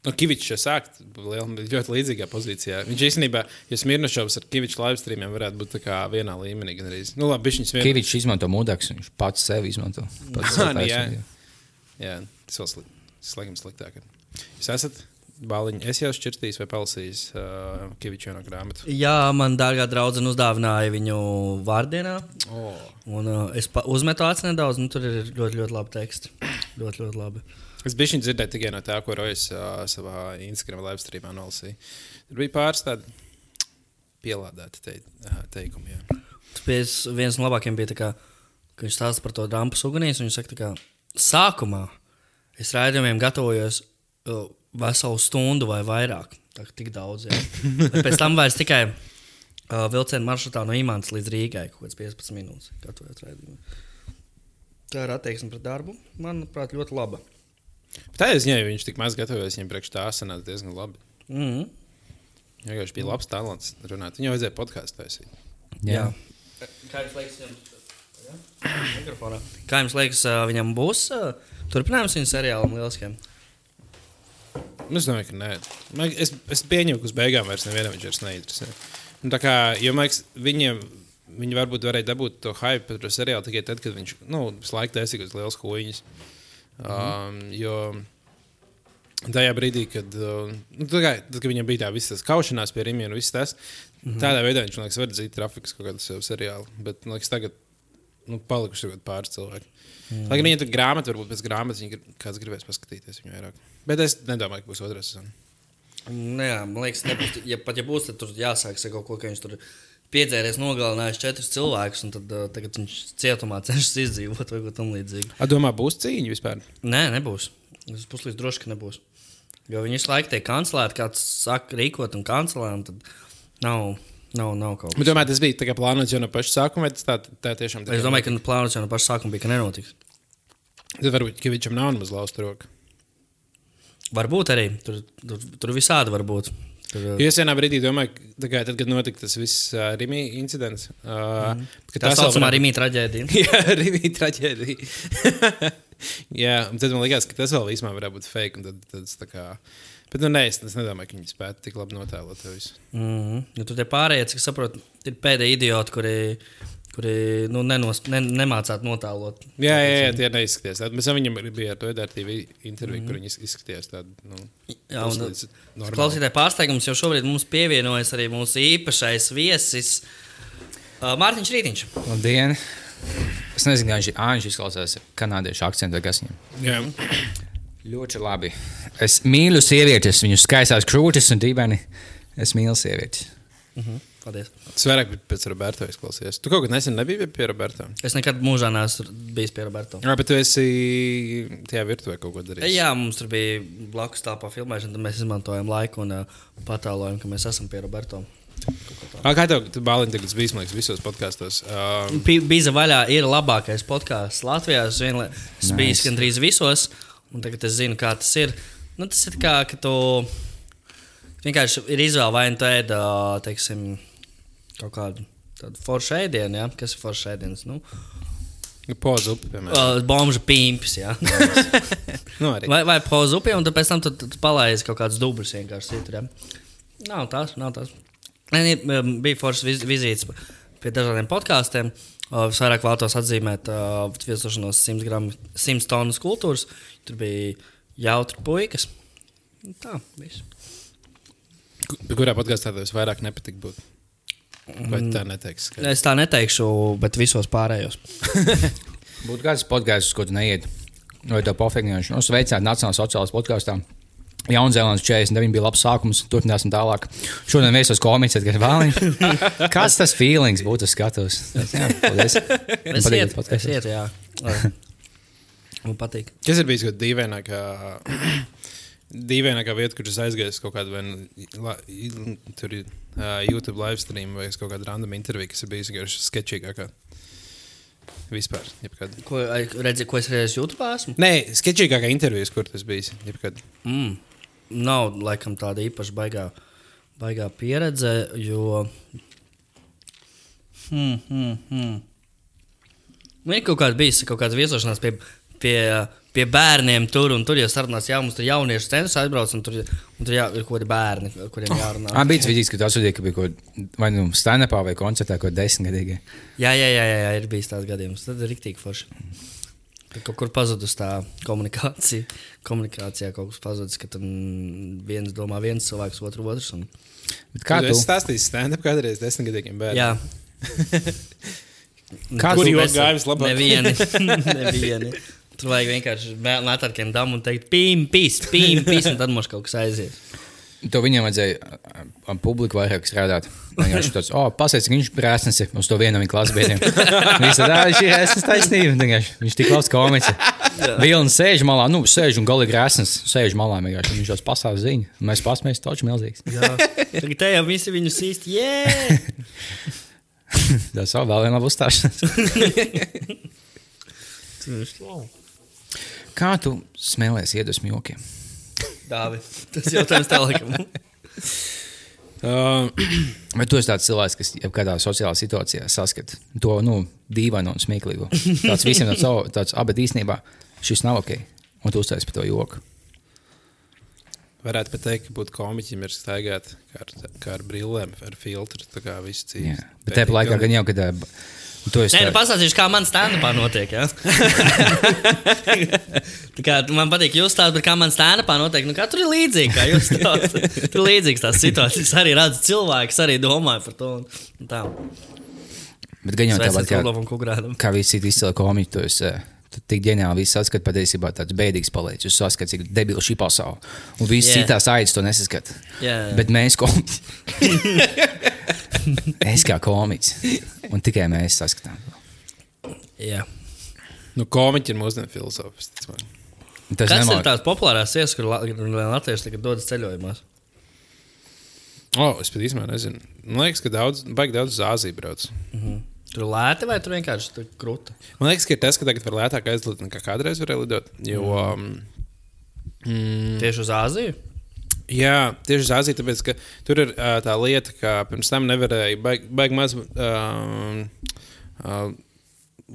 A: Nu, Kavičs jau sāk liel- ļoti līdzīgā pozīcijā. Viņš īstenībā, ja Smirnošovs ar Kavičs live streamiem varētu būt vienā līmenī. Gandrīz. Nu, labi, viņš smir...
C: Kavičs izmanto mudaks, viņš pats sevi izmanto. Pats sev [LAUGHS]
A: Nu, jā.
C: personīgi.
A: Jā, tas vēl sliktāk. Jūs esat Bāliņu. Es jau šķirstījis vai palasījis uh, Kavičāna grāmatu.
B: Jā, man dārgā draudzene uzdāvināja viņu vārdienā.
A: Oh.
B: Un, uh, es uzmetu acis nedaudz, un tur ir ļoti, ļoti labi teksti. Ļoti, ļoti labi.
A: Es biju viņa dzirdēju tikai no tā, ko Rojas uh, savā Instagram live streamā nolasīja. Tur bija pāris tādi pielādēti te, uh, teikumi. Jā.
B: Tāpēc viens no labākajiem bija, kā, ka viņš stāsta par to dāmas ugunīs. Viņš saka, ka sākumā es raidījumiem gatavojos uh, veselu stundu vai vairāk. Tā kā tik daudz. jā. Bet Pēc tam vairs tikai uh, vilcienu maršrutā no Imants līdz Rīgai kaut kāds 15 minūtes. Tā ir attieksme pret darbu. Manuprāt, ļoti laba.
A: Tā es viņai, viņš tik maz gatavojas, viņam priekš tā sanāca diezgan labi.
B: Mm -hmm.
A: Jā, viņš bija labs talants runāt. Viņam vajadzēja podkāstu taisīt.
B: Jā. Kā jums liekas, viņam, Jā? Mikrofonā. Kā jums liekas, viņam būs turpinājums viņa seriālam lieliskiem?
A: Nu, Es domāju, ka nē. Es, es pieņemu, ka uz beigām vairs nevienam viņš vairs neinteresē. Nu, tā kā, jo, man liekas, viņiem, viņi varbūt varēja dabūt to hype par to seriālu tikai tad, kad viņš, nu, visu laiku taisīja uz liels huīņas. Um, jo tajā brīdī, kad, uh, nu, tā kā, tad, kad viņam bija tā visa kaušanās pie Rīgas un viss tas, mm -hmm. tādā veidā viņš, man liekas, var dzīt trafikas kaut kādu savu seriālu. Bet, man liekas, tagad nu, palikuši pāris cilvēki. Mm. Lai gan viņa tur grāmata, varbūt pēc grāmatas viņa kāds gribēs paskatīties viņu vairāk. Bet es nedomāju, ka būs otrā sezona.
B: Nu, jā, man liekas, nebūs, ja pat ja būs, tad tur jāsāk kaut ko, ka viņš tur piedzēries, nogalinājis četrus cilvēkus, un tad uh, tagad viņš cietumā [LAUGHS] cenšas izdzīvot vai ko tamlīdzīgu.
A: Domā, būs cīņa vispār?
B: Nē, nebūs. Es puslīdz droši, ka nebūs. Jo viņi visu laiku tiek kancelēti, kāds saka, rīkot un kancelē, un tad nav, nav, nav kaut kas.
A: domāju, tas bija tā plānots jau no paša sākuma, vai tas tā, tā tiešām
B: Es domāju, ka plānots jau no paša sākuma bija, ka nenotiks.
A: Tad varbūt, ka viņam nav nemaz lausta roka.
B: Varbūt arī tur, tur, tur visādi var būt. Tur,
A: es vienā brīdī domāju, ka tā tad, kad notika tas viss uh, Rīgā incidents, uh, mm.
B: tā saucamā Rīgā traģēdija. [LAUGHS]
A: Jā, Rīgā traģēdija. [LAUGHS] Jā, un tad man liekas, ka tas vēl vismaz varētu būt fake. Tad, tad, tā kā, bet nu, nē, es, es nedomāju, ka viņi spētu tik labi notēlot to visu.
B: Mm -hmm. ja tur tie pārējie, cik saprotu, ir pēdējie idioti, kuri, kuri nu, nenos, ne, nemācāt notēlot.
A: Jā, jā, jā tie neizskatījās. Mēs viņam bija ar to edārtīvu interviju, mm -hmm. kur viņi iz- izskatījās tādi. Nu,
B: Jā, un. Klausītāji pārsteigums jau šobrīd mums pievienojas arī mūsu īpašais viesis uh, Mārtiņš Rītiņš.
C: Labdien! Es nezinu, kā viņš ir. Ā, viņš izklausās kanādiešu akcentu vai kas viņam.
A: Jā.
C: Ļoti labi. Es mīlu sievietes, viņu skaistās krūtis un dīvaini. Es mīlu sievietes.
B: Uh -huh. Paldies.
A: Tas vairāk bija pēc Roberta izklausījās. Tu kaut kad nesen nebija pie Roberta.
B: Es nekad mūžā neesmu bijis pie Roberta.
A: Jā, bet tu esi tajā virtuvē kaut ko darījis.
B: Jā, mums tur bija blakus tāpā filmēšana, tad mēs izmantojam laiku un uh, patēlojam, ka mēs esam pie Roberta.
A: Ā, Kā tev, tu bāliņ tagad bijis, man liekas, visos podkāstos? Um,
B: Bīza vaļā ir labākais podkāsts Latvijā. Es vienlai- esmu
C: Nice.
B: bijis gandrīz visos, un tagad es zinu, kā tas ir. Nu, tas ir kā, ka tu vienkārši ir izvēle vai nu tu ēd, teiksim, kaut kādu tādu foršu ēdienu, ja? kas ir foršs ēdiens. Nu,
A: Pozu upi, piemēram.
B: uh, Bomža pīmpis, ja? [LAUGHS]
A: Nu, arī.
B: vai, vai pozu upē, un pēc tam tu, tu, tu palaidi kaut kādus dubļus vienkārši citur. Ja? Nav tās, nav tās. Nē, bija foršas viz, vizītes pie dažādiem podkāstiem. Uh, Visvairāk vēlos atzīmēt uh, viesošanos 100, gramu, 100 tonnas kultūras. Tur bija jautri puikas. Nu, Tā, viss.
A: Kurā podkāstā tev vairāk nepatīk būt? Vai tā neteiks? Ka...
B: Es tā neteikšu, bet visos pārējos. [LAUGHS]
C: Būtu kāds podkāsts, ko tu neiet. Vai tev pofēgņojuši? Nu, sveicināti Nacionālās sociālās podkāstā. Jaunzēlandes 49 bija labs sākums, turpināsim tālāk. Šodien viesos komiķis, kad vēlamies. Kāds tas feelings būtu skatos? Jā, paldies.
B: Es
C: podcasts.
B: es ietu, jā. Man patīk.
A: Kas ir bijis kaut kāda dīvainākā, [CLEARS THROAT] dīvainākā vieta, kur es aizgāju kaut kādu vai nu tur ir, uh, YouTube live stream vai kaut kādu random interviju, kas ir bijis vienkārši sketčīgākā. Vispār. Jebkad.
B: Ko, redzi, ko es reizes YouTube esmu?
A: Nē, sketčīgākā intervija, kur tas bijis. Jebkad.
B: Mm. Nav laikam tāda īpaša baigā, baigā pieredze, jo. Hmm, hmm, hmm. Man ir kaut kāda bijusi kaut kāda viesošanās pie, pie, pie bērniem tur, un tur jau sarunās, jā, mums tur jauniešu centrs aizbrauc, un tur, un tur jā, ir kaut kādi bērni, kuriem jārunā.
C: Man bija vidīs, ka tu atsūtīji, ka bija kaut kāda vai nu stand-upā vai koncertā, kaut kāda desmitgadīga.
B: Jā, jā, jā, jā, jā, ir bijis tāds gadījums. Tad ir rīktīgi forši. Ka Kaut kur pazudus tā komunikācija. Komunikācijā kaut kas pazudis, ka tam viens domā viens cilvēks, otru otrs. Un...
C: Bet Kā
A: tu
C: tu?
A: esi stāstījis stand-up kādreiz desmitgadīgiem bērniem?
B: Jā, [LAUGHS]
C: Kā
A: Kur
C: tu?
A: jau gāja vislabāk?
B: Nevieni. [LAUGHS] [LAUGHS] nevieni. Tur vajag vienkārši mētāt ar kādiem dāmām un teikt, pīm, pīs, pīm, pīs, un tad mums kaut kas aizies.
C: To viņam vajadzēja publiku vairāk strādāt. Viņš tāds, oh, pasaka, cik viņš ir uz to vienu no viņa klases biedriem. Viņš veidā ir esmu taisnība. Vienkārši Viņš tik labs komiks. Vilnis sēž malā, nu, sēž un galīgi grēsnis, sēž malā. vienkārši. Viņš tos pastāv ziņu. Mēs pasmējamies, taču milzīgs.
B: Tagad te jau visi viņus īsti, jē! [LAUGHS]
C: Tas vēl vēl viena uzstāšanās. [LAUGHS] Kā tu smēlēsi iedvesmu jokiem?
B: Dāvi, tas jautājums tālākam. [LAUGHS]
A: Uh, [CLEARS THROAT]
C: Vai tu esi tāds cilvēks, kas jebkādā sociālā situācijā saskata to nu, dīvainu un smieklīgu? Tāds visiem tāds, tāds bet īstenībā šis nav ok. Un tu uztaisīji par to joku.
A: varētu pat teikt, ka būt komiķim ir staigāt kā ar, kā ar brillēm, ar filtru. Tā kā viss cits.
C: Bet tajā laikā gan jau, kad uh,
B: Nē, nu
C: tā-
B: pastāstīšu, kā man stand-upā notiek. Ja? [LAUGHS] Tā kā, man patīk jūs stāstāt, bet kā man stand-upā notiek. Nu, tur ir līdzīgi, kā jūs stāstāt. [LAUGHS] Tur ir līdzīgas tās situācijas. Arī redzu cilvēkus, arī domāju par to. Un, un tā.
C: Bet gan jau tāpat kā, kā visi izcili komiķi, tu esi. uh, Tu tik ģeniāli viss saskati, patiesībā tāds bēdīgs paliec. Jūs saskatāt, cik debila šī pasaule. Un viss yeah. citās aidas to nesaskata.
B: Jā, jā.
C: Bet mēs komiķi. [LAUGHS] es kā komiķis. Un tikai mēs saskatām. to.
B: Jā.
A: Nu, komiķi ir mūsdienu.
C: Un Tas
B: Kas
C: nemāk-
B: ir tās populārās vietas, kur la- kur Latvijas tagad dodas ceļojumos?
A: O, oh, es pat īstenībā nezinu. Man liekas, ka daudz, baigi daudz uz Āziju brauc.
B: Tur lēti vai tur vienkārši tur krūti?
A: Man liekas, ka tas, ka tagad var lētāk aizlidot nekā kādreiz varēja lidot. Jo, um, mm,
B: Tieši uz Āziju?
A: Jā, tieši uz Aziju, tāpēc ka tur ir uh, tā lieta, ka pirms tam nevarēja baigi baig maz uh, uh,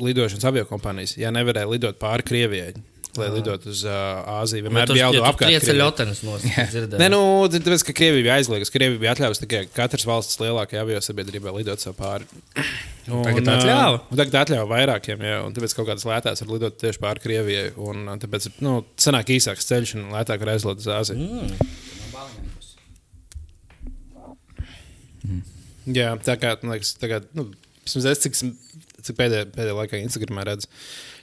A: lidošanas avio kompānijas. Jā, nevarēja lidot pāri Krievijai, lai lidot uz uh, Āziju. Vienmēr bija jālido apkārt.
B: Trieci
A: Krievijai.
B: ļotenes nost.
A: Nē, nu, tāpēc, ka Krievija bija aizliegta. Krievija bija atļauts tikai katras valsts lielākajā avio sabiedrībā lidot sev pāri. Un,
B: Tagad
A: ā,
B: atļāva?
A: un Tagad atļauja vairākiem, jā, un tāpēc kaut kādas lētās var lidot tieši pāri Krievijai. Un, ā, tāpēc, nu, sanāk īsāks ceļš un lētāk var aizlidot uz Āziju. Mm. Jā, tā kā, man liekas, tagad, nu, es, cik, cik pēdējā, pēdējā laikā Instagramā redzu,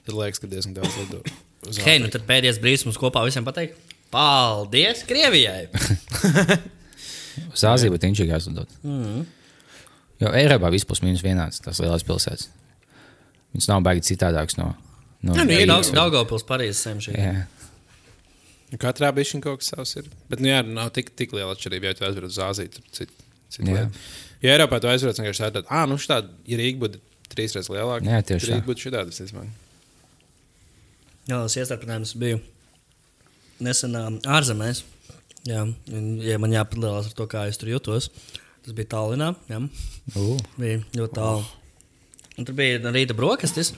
A: tad liekas, ka diezgan daudz lido uz [LAUGHS]
B: Hei, nu tad pēdējais brīdis mums kopā visiem pateikt. Paldies Krievijai! [LAUGHS]
C: Uz Āziju būtu inčīgi jāsadod. Mm. Jo Eiropā vispār minus vienāds tās lielās pilsētas. Viņas nav baigi citādākas no. no
A: Jā, nu,
B: Ir
A: ir
B: daudz Daugavpils Parīzes semšī.
C: Jā.
A: Nu, Katrā bija kaut kas savs. Ir. Bet, nu, jā, nav tik, tik liela atšķirība, ja tu aizbrauc uz Āziju. Tur cit, cit
C: Jā.
A: lieta. ja Eiropā tu aizbrauc vienkārši tādā, ah, nu, šāda, ja Rīga būtu trīs reizes lielāka,
C: Jā, tieši
A: tad
C: tā.
A: Rīga būtu šāda. Es domāju,
B: Jā, tas iestarpinājums bija nesen ārzemēs. Jā, un, ja man jāpadalās ar to, kā es tur jutos, tas bija Tallinā. Jā,
C: Uh.
B: bija ļoti tālu. Un tur bija rīta brokastis.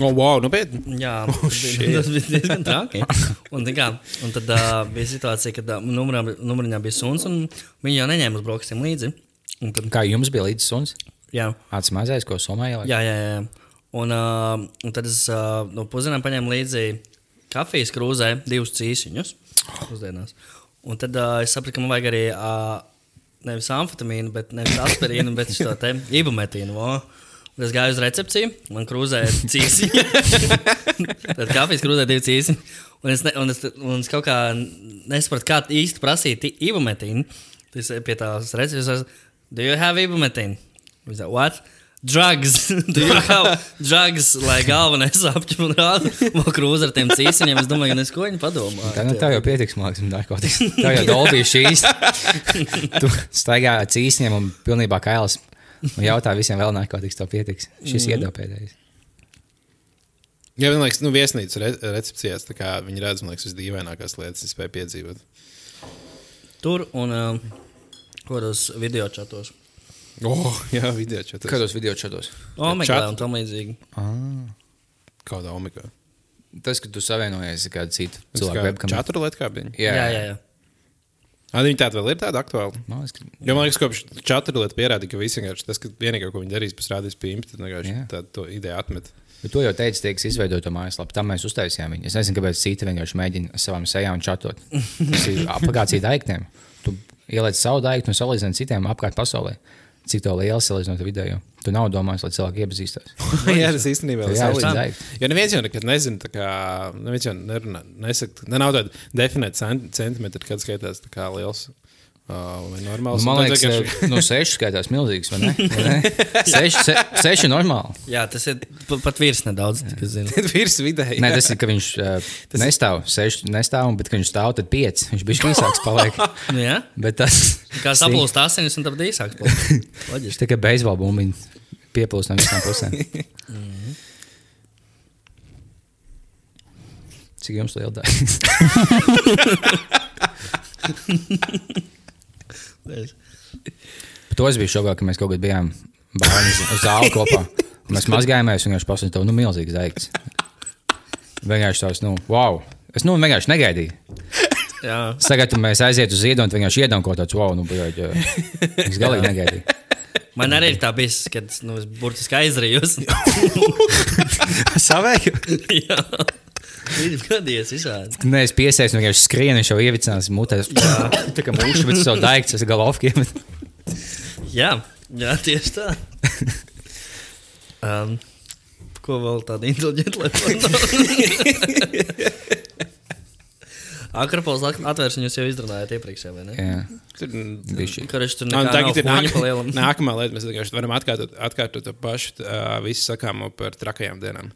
A: oh, wow, nu, bet.
B: Jā, oh,
A: shit.
B: tas bija diezgan traki. [LAUGHS] Un, kā, un tad uh, bija situācija, kad uh, numuriņā bija suns, un viņi jau neņēma uz brokastiem līdzi. Un tad,
C: Kā jums bija līdzi suns?
B: jā,
C: Tāds mazais, ko Somijā ielika?
B: jā, jā, jā. Un, uh, un tad es uh, no pusdienām paņēmu līdzi kafijas krūzē divus cīsiņus pusdienās. Un tad uh, es sapratu, ka man vajag arī uh, nevis amfetamīnu, bet nevis aspirīnu, bet šo te [LAUGHS] ibumetīnu. vo. Un Es gāju uz recepciju, man krūzē ir cīsiņi. [LAUGHS] Tad kafijas krūzē divi cīsiņi. Un es, ne, un es, un es kaut kā nesapratu, kā īsti prasīt ibumetīnu. Tad es pie tās recepcijas, do you have ibumetīnu? What? Drugs. Do you have drugs, lai galvenais apģērbs un rāda krūzi ar tiem cīsiņiem. Es domāju, ka es ko viņi padomā.
C: Tā, nu, tā jau pietiks, liekas, narkotikas. [LAUGHS] Tā jau dolbīja šīs. tu staigā ar cīsņiem un pilnībā kailas. Un jautā visiem vēl narkotikas, to pietiks. Šis mm. iedod pēdējais.
A: Jā, man liekas, nu, viesnīcas re recepcijās, tā kā viņi redz, man liekas, visdīvainākās lietas, kas spēj piedzīvot.
B: Tur un uh, kādos video čatos.
A: Oh, jā, video čatā.
C: Kādos video čatos?
B: Omega
A: Čat-
B: un tam līdzīgi.
A: Kāda omega?
C: Tas, ka tu savienojies ar kādu citu
A: Tas
C: cilvēku
A: kā
C: webkameru.
A: Četru lietu kā bija.
C: Jā,
B: Jā, jā, jā.
A: Ah, viņi tāda vēl ir tāda aktuāla.
C: Man liekas, ka...
A: Jo man liekas, kopš četru lietu pierādīja, ka visi vienkārši tas, ka vienīgā, ko viņi darīs, būs rādīt pīmpi, tad vienkārši tādu to ideju atmet.
C: Bet to jau kas izveidoja to mājaslapu. Tam mēs uztaisījām viņu. Es nezinu, kāpēc citi vienkārši mēģina ar savām sejām čatot. Tas ir [LAUGHS] aplikācija daiktiem. Tu ieliec savu daiktu un salīdzini citiem apkārt pasaulē. Cik to liels salīdzinot ar video. Tu nav domājis, lai cilvēki iepazīstos. [LAUGHS]
A: Jā, tas īstenībā ir
C: daikts.
A: Jo neviens jau nekad nezina, tā kā neviens jau nerunā, nesaka, ne nav tāda definēta cent, centimetra, kad skaitās tā kā liels. Vai normāls.
C: Nu, man liekas,
A: vienkārši-
C: no seši skaitās milzīgs, vai ne? [LAUGHS] Vai ne? Seši, se, seši normāli.
B: Jā, tas ir pa- pat virs nedaudz, [LAUGHS]
A: virs vidēji.
C: Nē, tas ir, ka viņš uh, nestāv, seši nestāv, bet, kad viņš stāv, tad pieci. Viņš bija [LAUGHS] īsāks paliek.
B: Nu, jā,
C: Bet tas
B: kā saplūst asinis, un tad īsāks paliek. Loģiski.
C: tikai beisbola bumbiņu pieplūst no visām pusēm. Cik jums liela daļa? Par to es biju šokā, ka mēs kaut kad bijām uz zāli kopā. Mēs mazgājāmies, un viņš pasūtīja to nu, milzīgu zaigtu. Vienkārši tāds, nu, wow. Es nu, vienkārši negaidīju. Tagad mēs aizietu uz ziedu, un vienkārši iedām kaut kādu wow, nu, bija. Es galīgi negaidīju.
B: man arī ir tā bijis, kad nu, es burtiski aizrījos. [LAUGHS]
C: Savēju?
B: Jā, ir gadījies visādi.
C: Nē, es piesēju, vienkārši skrienu, viņš jau ievicinās mutē. Tā kā mūžs, bet savu daiktu, es galovkiem.
B: Jā, jā tieši tā. Um, ko vēl tādu inteliģentu lietu? Akropols atvēršanu jūs jau izrunājāt iepriekšējā, vai ne?
C: Jā,
A: Tur,
C: bišķi.
B: Kurš tur nekā
A: tagad ir
B: fuņa
A: nāk,
B: pa lielam.
A: nākamā lieta. Mēs vienkārši varam atkārtot, atkārtot to pašu, uh, visu sakāmo par trakajām dienām.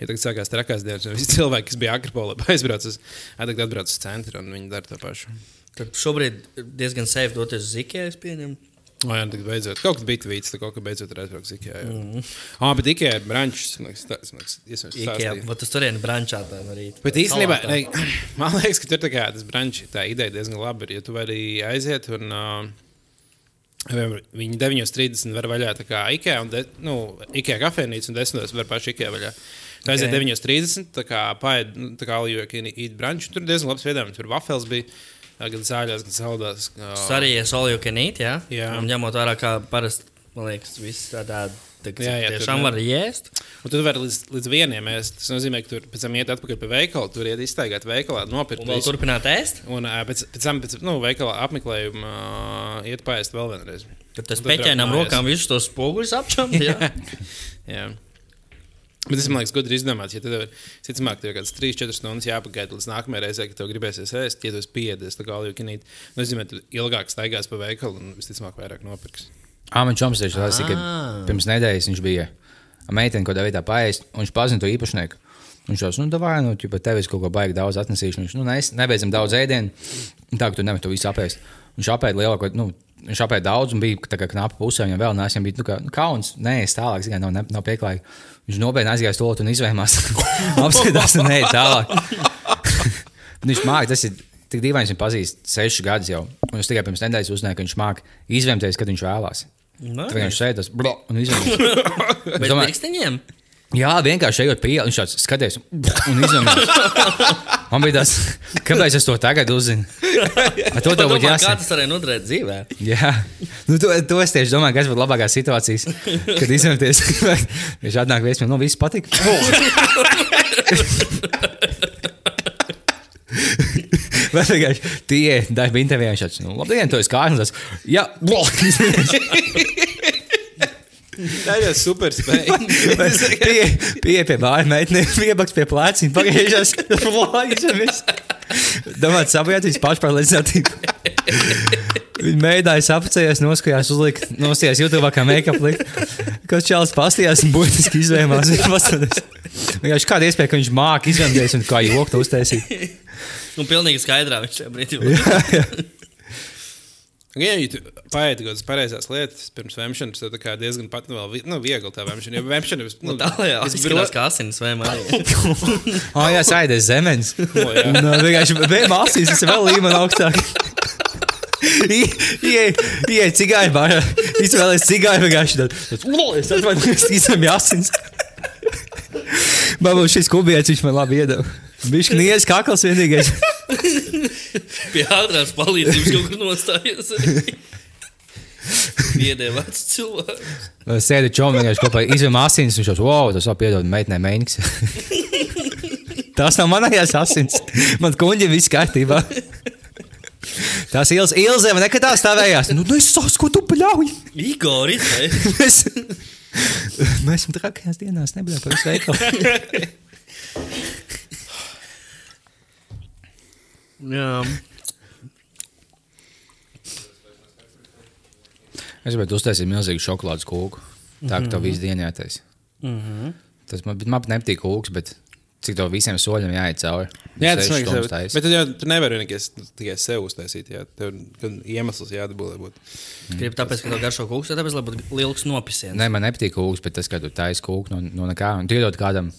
A: Ja tagad sākās trakās dienas, un visi cilvēki, kas bija Akropolē, [LAUGHS] aizbrauc uz, atbrauc uz centru, un viņi dara to pašu.
B: Tad šobrīd ir diezgan safe doties uz Ikea, es pieņemu.
A: O, jā, tagad beidzot. Kaut kas bija tvīts, tā kaut kā beidzot ir aizbraucis Ikea. Jā, mm. oh, bet Ikea ir brančs.
B: Ikea, bet tas turien brančā tā arī.
A: Bet īstenībā, ne, [CLEARS THROAT] man liekas, ka tur tā kā tas brančs, tā ideja diezgan labi ir. Ja tu vari aiziet un uh, viņi 9.30 var vaļā tā kā IKEA, un de, nu, IKEA kafejnīca un 10. var paši IKEA vaļā. Tu aiziet
B: Ok.
A: 9.30, tā kā paēd, nu, tā kā can eat brunch. Tur diezgan labs piedāvājums. Tur wafels bija gan zāļās, gan saldās.
B: Tas arī ir can eat, jā? Un ņemot vērā, kā parasti, man liekas, viss tādā. Tā,
A: Jā, jā,
B: tiešām var ēst.
A: Un tu vari līdz, līdz vienam ēst. Tas nozīmē, ka tur pēc tam iet atpakaļ pie veikala, tur iet iztaigāt veikalā, nopirkt.
B: Un turpināt ēst.
A: Un pēc, pēc tam, pēc nu, veikala apmeklējuma, ā, iet paēst vēl vienreiz.
B: Tad tas
A: tad
B: peķēnām rokām visus tos spoguļus apšām. Jā. [LAUGHS]
A: Jā. Bet tas man liekas, gudri izdomāts. Ja tev ir cits, tev ir kaut kāds 3-4 stundas jāpagaida līdz nākamajai reizei, kad tev gribēsies ēst, ja tu esi piedies, tā kā jau kanīt. Nu, es zinu, tu ilgāk staigās pa veikalu un visticamāk vairāk nopirks.
C: Ā, man čoms tieši tas, ka
B: Ah.
C: pirms nedēļas viņš bija ar meiteni, ko devītā paēst, un viņš pazina to īpašnieku. Viņš jau nu, davai, nu, ja tevis kaut ko baigi daudz atnesīšu, viņš, nu, ne, nebeidzam daudz ēdienu, un tā, ka tu nevari to visu apēst. Viņš apēda lielāko, nu, viņš apēda daudz, un bija tā kā knapa pusē, viņam vēl nāc, viņam bija, nu, kā, nu, kauns, nē, es tālāk, zināju, nav, ne- nav pieklājīgi. Viņš nopietni aizgāja to un izvēmās, [LAUGHS] apskatās nē, tālāk. Bet [LAUGHS] viņš māca, tas ir tik dīvaini, viņš pazīst sešus gadus jau, un es tikai pirms nedēļas uzzināju, ka viņš māca izvēmties, kad viņš vēlās.
B: Nē.
C: Viņš šeit tas blo, un izvēlējās. [LAUGHS]
B: Bet
C: domāju-
B: pirkstiņiem?
C: Jā, vienkārši ejot pie ielas, viņš tāds skaties un izvēlējās. Man bija tas, kāpēc es to tagad uzzinu. Ar to tev būtu
B: kā
C: jāsaka.
B: tas varēja noderēt dzīvē?
C: Jā, nu, to, to es tieši domāju, kas būtu labākās situācijas, kad izvēlēties. Viņš atnāk viesmīl, nu viss patīk. Vai vienkārši tie darbi intervijā viņš tāds, nu, labdien, tu esi kārtas. Jā, blok. [LAUGHS]
A: Tā ir super spēja.
C: Pie, pie, pie bāra meitene, piebaks pie plēcina, pagriežas. Domājot, sabojāties pašpārliecinātību. Viņa mēģināja sapacēties, noskatījās, uzlikt, nostājās YouTube kā make-up likt. Kas čāls pastījās un būtiski izvēmās. Vienkārši kāda iespēja, ka viņš māca izvēmties un kā joku uztaisīt.
B: Nu, pilnīgi skaidrā viņš šajā brīdī.
A: Ja tu paēdi kaut kādas pareizās lietas pirms vēmšanas, tad tā kā diezgan pat nu, vēl vi- nu, viegli tā vēmšana. Jo vēmšana ir
B: Nu, tā jau
A: es
B: izskatās kā asinis vai [LAUGHS] mārciņa.
C: Ah, jā, saidies zemes. [LAUGHS]
A: O, jā.
C: Un uh, vienkārši bija māsīs, tas ir vēl līmeni augstāk. Iej, cigāri barā. Izvēlēs cigāri vienkārši tad. Es atvainojos, izsam jāsins. Babu šis kubietis, viņš man labi iedeva. Viņš kniez kakls vienīgais. [LAUGHS]
B: Pie ātrās palīdzības kaut kur nostājies. [LAUGHS] veci cilvēki.
C: Sēdi vienkārši kopā izvēm asins, viņš jau, wow, tas jau piedod meitnē mēniks. [LAUGHS] Tās nav manējās asins. Man kuņģi viss kārtībā. Tās ielas, Ilze, man nekad tā stāvējās. Nu, nu es saprotu, ko tu pļauj.
B: Igor, izteikt.
C: Mēs, mēs esam trakajās dienās, nebija par veikalu.
B: Jā.
C: Es gribētu uztaisīt milzīgu šokolādes kūku. Tā kā to visu dienu jātaisa.
B: Mm -hmm.
C: Tas man, man pat nepatīk kūks, bet cik to visiem soļiem jāiet cauri.
A: Jā, tas ir grūti. Bet tad jau tu nevari nekas tikai sev uztaisīt. Jā, tev gan iemesls jādabū, būtu.
B: Gribu tāpēc, ka tev garšo kūks, vai tāpēc, lai būtu liels nopisiens.
C: Nē, man nepatīk kūks, bet tas, ka tu taisi kūku no, no nekā un tu iedod kādam,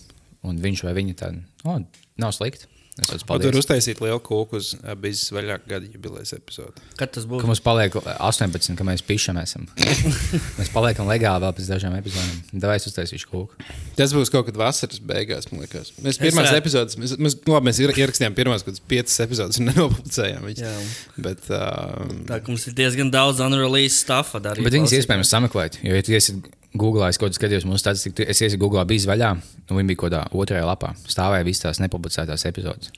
C: un viņš vai viņa tādu, oh, nav slikti. Es
A: tur uztaisīt lielu kūku uz abas vaļāk gada jubilejas epizodi.
B: Kad tas
C: Ka
B: būs?
C: mums paliek 18, ka mēs pišam esam. [LAUGHS] mēs paliekam legāli vēl pēc dažām epizodēm. Davai es uztaisīšu kūku.
A: Tas būs kaut kad vasaras beigās, man liekas. Mēs pirmās
B: redzu.
A: epizodes, mēs, mēs, nu, labi, mēs ier- ierakstījām pirmās kaut kādas piecas epizodes un [LAUGHS] nenopublicējām viņas. Bet, uh,
B: Tā kā mums ir diezgan daudz unreleased stuff. Arī
C: Bet viņas iespējams sameklēt. Jo, ja tu esi Google, es kaut kādā skatījos mūsu statistiku, es iesaku Google, bija vaļā, un viņi bija kaut kādā otrajā lapā. Stāvēja visas tās nepublicētās epizodes.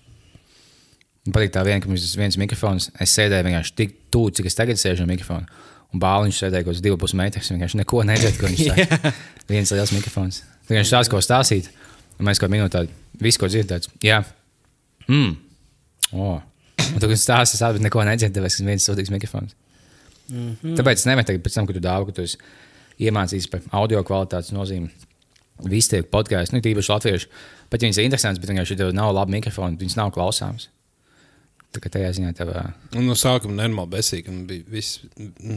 C: Man patīk tā viena, ka mums ir viens mikrofons. Es sēdēju vienkārši tik tuvu, cik es tagad sēžu ar mikrofonu. Un bāliņš sēdēja kaut kāds divus pus metrus. Vienkārši neko nedzird, ko viņš saka. [LAUGHS] viens liels mikrofons. Viņš stāsta, ko stāstīt. Un mēs kaut minūtē visu, ko dzirdēt. Jā, mm. oh. Un tu stāsti, es saprotu, neko nedzirdu, tāpēc, ka viens sūtīgs mikrofons. Mm -hmm. Tāpēc es nemetu tagad, pēc tam, kad tu dāvā, ka tu esi iemācījies par audio kvalitātes nozīmi. Visi tie podkāsti, nu, tīpaši latvieši, pat ja viņas ir interesants, bet vienkārši tev nav labi mikrofoni, viņas nav klausāmas. Tā kā tajā ziņā tev.
A: un no sākuma normāli besīgi. Un bija viss,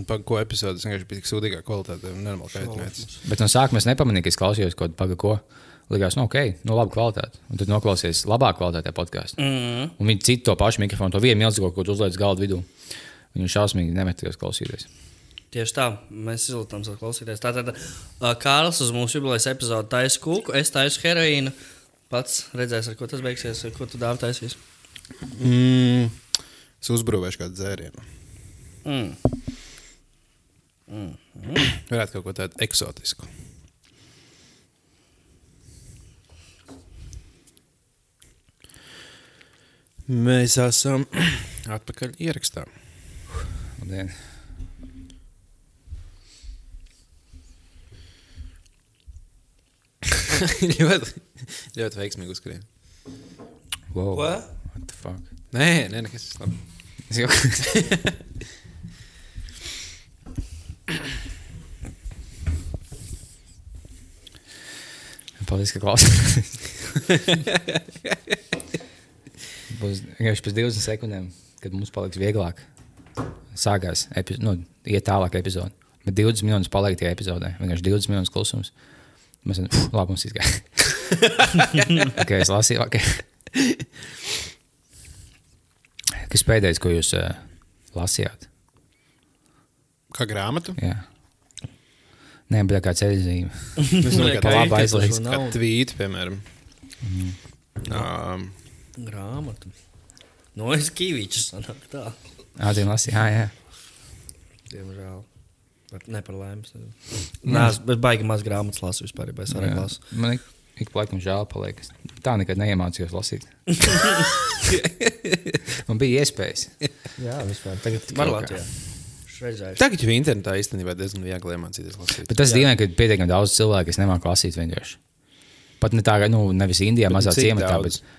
A: pa ko epizodes vienkārši bija tik sūdīgā kvalitāte un normāli kaitināts.
C: Bet no sākuma es nepamanīju, ka es klausījos kaut kādu pagaku. Likās, nu, ok, nu, labi kvalitāte. Un tad noklausies labāk kvalitātē podkāstu.
B: Mm.
C: Un viņi citu to pašu mikrofonu, to vienu milzīgo, ko tu uzliec galdu vidū. Viņi šausmīgi nemetījās klausīties.
B: Tieši tā, mēs izlūkojam, savu klausīties. Tātad uh, Kārlis uz mūsu jubilejas epizodi taisa kūku, es taisu heroīnu. Pats redzēs, ar ko tas beigsies, ko tu dāvā taisīs.
A: Mm, es uzbūvēšu kādu dzērienu.
B: Mm.
A: Varētu kaut ko tādu eksotisku. Mēs esam [CLEARS THROAT] atpakaļ ierakstā.
C: Labdien. [LAUGHS]
A: ļoti, ļoti veiksmīgi uzkrīt.
C: Wow.
B: What?
C: What the fuck?
A: Nē, nē, nekas tas labi.
C: Es jau... [LAUGHS] Paldies, ka klausāties. [LAUGHS] Būs vienkārši pēc 20 sekundēm, kad mums paliks vieglāk. Sākās, epi... nu, iet tālāk epizode. Bet 20 minūtes paliek tajā epizodē. Vienkārši 20 minūtes klusums. Mēs "Uf, labi, mums izgāja. [LAUGHS] ok, es lasīju, ok. Kas pēdējais, ko jūs uh, lasījāt?
A: Kā grāmatu?
C: Jā. Nē, bet tā kā ceļzīme. [LAUGHS]
A: Es domāju, ka
C: labi
B: ka
C: aizliegts.
B: šo
A: Kā tvīti, piemēram. Um,
B: Grāmatu. No es kīvīčus sanāk tā.
C: Ādien lasīja, jā, jā.
B: Diemžēl. Bet ne par laimi. Nē, es- bet baigi maz grāmatas lasu vispār, ja es arī
C: jā.
B: lasu.
C: Man ik, ik pa laikam žēl paliek. Es Tā nekad neiemācījos lasīt. [LAUGHS] Man bija iespējas.
B: Jā, vispār. Tagad
C: kā.
B: Latvijā. Šreizējuši.
A: tagad jau internetā īstenībā diezgan viegli iemācīties lasīt.
C: Bet tas dīvaini, ka pietiekami daudz cilvēku, kas nemāku lasīt vienkārši. Pat ne tā, ka, nu, nevis Indijā,
A: Bet
C: mazā ciematā,
A: daudz?
C: bet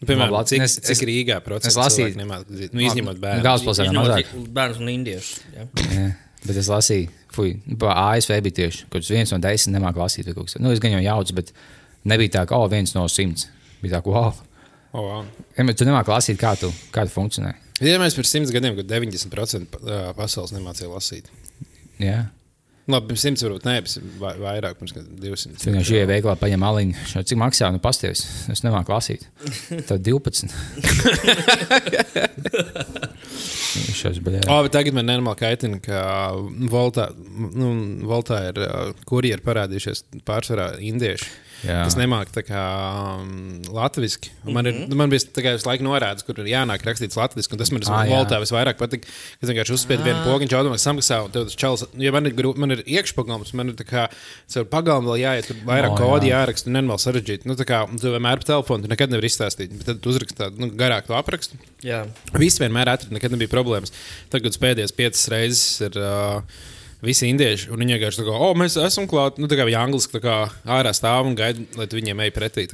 A: Nu, Piemēram,
C: Labi,
A: cik,
C: es-
A: cik
C: es-
A: Rīgā procents
C: es lasīju-
A: lasīt? Nu, izņemot
C: Nu,
A: bērnu.
C: galvaspilsētā mazāk.
B: Bērns un indieši. Jā.
C: Jā, bet es lasīju, fui, pa ASV bija tieši, kaut kas viens no desmit nemāku lasīt. Nu, es gan jau jaucu, bet nebija tā, ka, oh, viens no simts. Bija tā, ka, wow,
A: Oh, wow.
C: ja, tu nemāki lasīt, kā tu, kā tu funkcionē.
A: Ja mēs pirms simts gadiem, kad 90% pa- ā, pasaules nemācīja lasīt.
C: Jā.
A: Labi, pirms simts varbūt ne, bet vai- vairāk, pirms kad 200.
C: Tu vienkārši ienāc veikalā, paņem aliņu. Šo, Cik maksā? Nu, pasties. Es nemāku lasīt. Tad 12. Šos baļā.
A: O, bet tagad man nenormāli kaitina, ka Voltā, nu, Voltā ir uh, kurjeri parādījušies pārsvarā indieši.
C: Jā.
A: kas nemāķi um, latviešu. Man, ir, nu, man bija tā kā visu laiku norādīts, kur ir jānāk rakstīts latviešu, un tas man
C: jā.
A: voltā visvairāk patīk. Es vienkārši uzspiedu vienu pogiņu, automātiski samaksā, un tas čels, ja man ir, grū- man ir iekšpagalms, man ir tā kā caur pagalmu vēl jāiet, tur vairāk oh, kodi
C: jā.
A: jāraksta, un nenormāli sarežģīti. Nu, tā kā tu vienmēr pa telefonu, tu nekad nevari izstāstīt, bet tad tu uzraksti tādu nu, garāku aprakstu.
B: Jā,
A: Viss vienmēr atrada, nekad nebija problēmas. Tagad pēdējās piecas reizes ir. Uh, Visi indieši, un viņi vienkārši tā kā, oh, mēs esam klāt, nu, tā kā viņi angliski kā ārā stāv un gaida, lai tu viņiem ej pretī.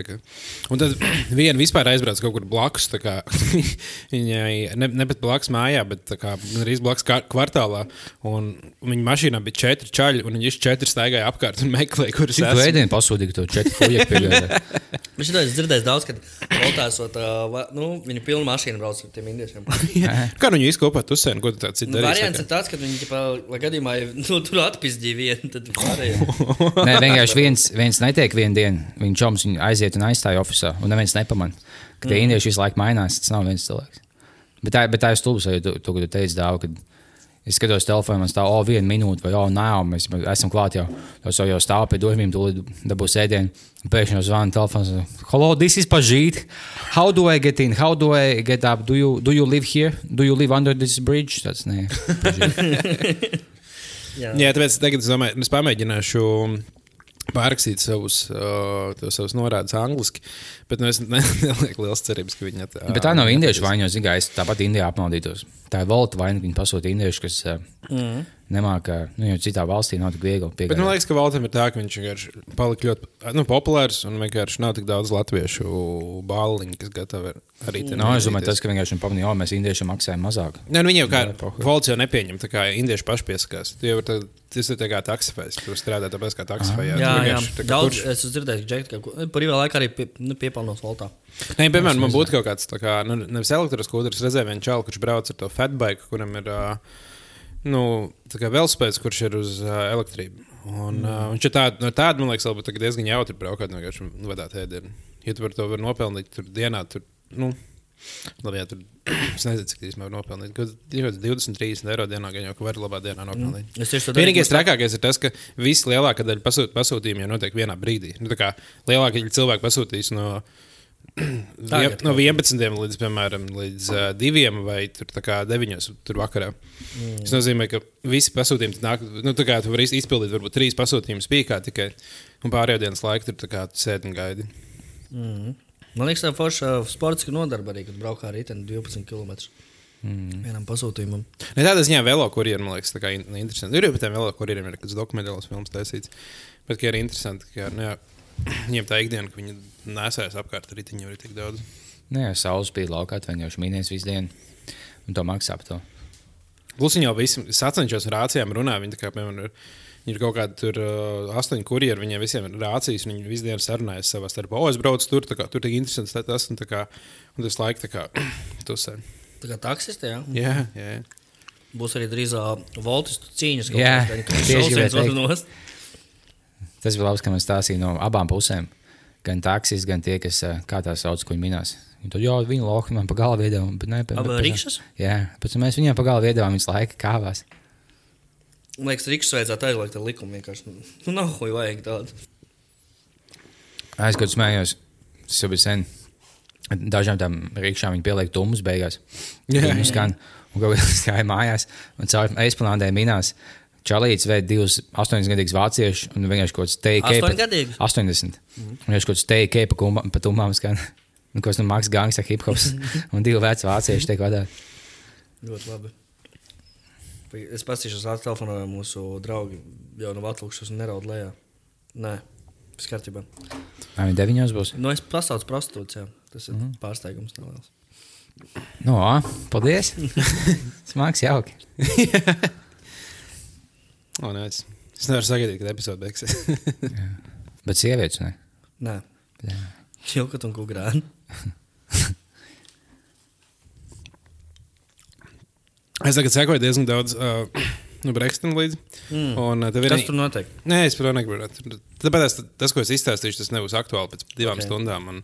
A: Un tad [CLEARS THROAT] viena vispār aizbrauc kaut kur blakus, kā [LAUGHS] viņai ne, ne pat blakus mājā, bet kā arī blakus kvartālā. Un viņa mašīnā bija četri čaļi, un viņi četri staigāja apkārt un meklēja, kurš
C: Cik tu ēdienu pasūtīji, ka tu četri kuģi piegādāji? [LAUGHS]
B: Bet šitā es dzirdēju daudz, kad Baltās, uh, nu, viņa pilna mašīna brauc ar tiem indiešiem. [LAUGHS]
A: Kā nu viņi izkopā tusēni, ko tu tāds cits
B: Nu, variants ir tāds, ka viņi, lai gadījumā, ja, nu, tur atpizdīja vienu, tad pārējie. [LAUGHS]
C: Nē, vienkārši viens, viens netiek vienu dienu. Viņa čoms viņu aiziet un aizstāja oficiālā, un neviens nepamanā. Ka tie indieši visu laiku mainās, tas nav viens cilvēks. Bet tā, bet tā ir stulbs, jo tu, tu, tu teici, dāvā, es skatos telefonā, man stāv, o, viena minūte, vai, o, nav, mēs esam klāt jau. Tas jau stāv pie durvīm, tūlīt dabūs ēdienu. Pēkšņi zvana telefons. Hello, this is Pajīt. How do I get in? How do I get up? Do you, do you live here? Do you live under this bridge? Tas nē. [LAUGHS]
B: Jā,
A: Jā, tāpēc tagad es domāju, es pamēģināšu pārrakstīt savus, uh, savus norādus angliski, bet nu, es [LAUGHS] ne- nelieku liels cerības, ka viņi tā
C: Bet tā nav indiešu vaina, jo zigā, es tāpat Indijā apmaldītos. Tā ir valta vaina, viņi pasūta indiešu, kas mm. Nemāca, nu, jo citā valstī nav tik viegli
A: Bet man
C: piegādāt.
A: liekas, ka Valtam ir tā, ka viņš vienkārši palika ļoti nu, populārs un vienkārši nav tik daudz latviešu bāliņu, kas gatavi arī tur.
C: No, es domāju, tas, ka vienkārši pamanīja, jo mēs indiešiem maksājam mazāk.
A: Nē, nu, viņi jau kā
C: Jā,
A: valsts jau nepieņem, tā kā indieši paši piesakās. Jau Tas ir tā kā taksifējs, kurš strādā tāpēc kā taksifējā.
B: jā, jā. daudz. Es dzirdēju, ka Džekta ko brīvā laikā arī pie, nu, piepelnos valtā.
A: Nē, piemēram, man būtu kaut kāds tā kā, nu, nevis elektroskūters, redzēju vienu čalu, kurš brauc ar to fatbike, kuram ir ā, nu, velospēds, kurš ir uz uh, elektrību. Un, uh, un tāda, no tāda, man liekas, būtu diezgan jautri braukāt no vienkārši vadāt ēdienu. Ja tu par to vari nopelnīt tur dienā, tur, nu, labi, jā, tur, [CLEARS THROAT] es nezinu, cik īstenībā var nopelnīt. Kaut kāds 20, 30 eiro dienā, gan jau, ka var labā dienā nopelnīt.
B: Es tieši to
A: Vienīgais trakākais ir tas, ka visi lielākā daļa pasūt, pasūtījumu jau notiek vienā brīdī. Nu, tā kā lielākā daļa cilvēku pasūtīs no, [CLEARS THROAT]
B: Tagad
A: no 11 līdz, piemēram, līdz uh, 2 vai tur, tā kā 9 tur vakarā. Mm. Tas nozīmē, ka visi pasūtījumi nāk, nu, tā kā tu vari izpildīt varbūt trīs pasūtījumus pīkā tikai, un pārējo dienas laiku tur kā tu sēdi un gaidi.
B: Man liekas, tā forša sportiska nodarba arī, kad braukā ar riteni 12 km. Mm. Vienam pasūtījumam.
A: Ne tādā ziņā velo kurjeriem, man liekas, tā kā in- interesanti. Ir jau par tiem velo kurjeriem ir kāds dokumentāls filmas taisīts, bet ka ir interesanti, ka nu, jā, viņiem tā ikdiena, ka viņi nesēs apkārt arī viņiem ir tik daudz.
C: Nē, Nu saules spīd laukā, atvainojuši mīnēs visu dienu. Un to maksā par to.
A: Plus viņi jau visi sacenšos ar rācijām runā. Viņi, tā kā, piemēram, ir, viņi ir kaut kādi tur uh, astoņi kurjeri, viņiem visiem ir rācijas, un viņi visu dienu sarunājas savā starpā. O, es braucu tur, tā kā, tur tik interesants tā- tas, un, tā kā, un tas laika tā kā [CLEARS THROAT] tusē.
B: Tā kā taksisti, jā.
A: Jā, jā.
B: Būs arī drīz uh, voltistu cīņas. kaut kādas, kad
C: tieši
B: šausiens
C: gribēju
B: vada nost.
C: Tas bija labi, ka man stāstīja no abām pusēm. Gan taksis, gan tie, kas ā, kā tā sauc, ko viņi minēs. Viņi tur jau viņa lohi man pa galvu iedeva. Bet ne, bet,
B: Abi
C: bet-
B: rikšas?
C: Jā, pēc tam mēs viņiem pa galvu iedevām viņas laika kāvās.
B: Man liekas, Rīgas vajadzētu aizliegt ar likumu vienkārši. Nu, nav ko vajag tādu.
C: Es kaut kā smējos, tas jau bija sen. Dažām tam rīkšām viņi pieliek tummas beigās.
A: Jā,
C: Viņi skan. Un kaut kā [LAUGHS] gāja mājās, un caur aizplanādē minās. Čalīts veid divus 80-gadīgus vāciešus, un vienkārši kaut kāds teikts.
B: Astoņgadīgus?
C: 80. Un vienkārši kaut kāds teikts pa, kumā- pa tummām skan. Un [LAUGHS] kaut kas no Maks Gangs, hip hops. [LAUGHS] Un divi veci vācieši tiek vadīti.
B: Ļoti labi. Es paskatīšos, telefonā mūsu draugi jau no Latvijas un neraud lejā. Nē, viss kārtībā.
C: Vai viņi deviņos būs?
B: Nu, es pasaucu prostitūcijā. Tas ir mm -hmm. pārsteigums neliels.
C: No, paldies. [LAUGHS] Smags, jauki.
A: O, nē, es, es nevaru sagaidīt, kad epizode beigsies. [LAUGHS]
C: Bet sievietes, ne?
B: Nē,
C: Jā.
B: Čilkat un kukurāni.
A: es tagad sekoju diezgan daudz uh, [CLEARS THROAT] nu, Brexitam līdzi. Mm. Un, uh, ir
B: Kas tur notiek?
A: Nē, es par to negribu. Tāpēc tas, tas, ko es izstāstīšu, tas nebūs aktuāli pēc divām
B: Ok.
A: okay. stundām. Un,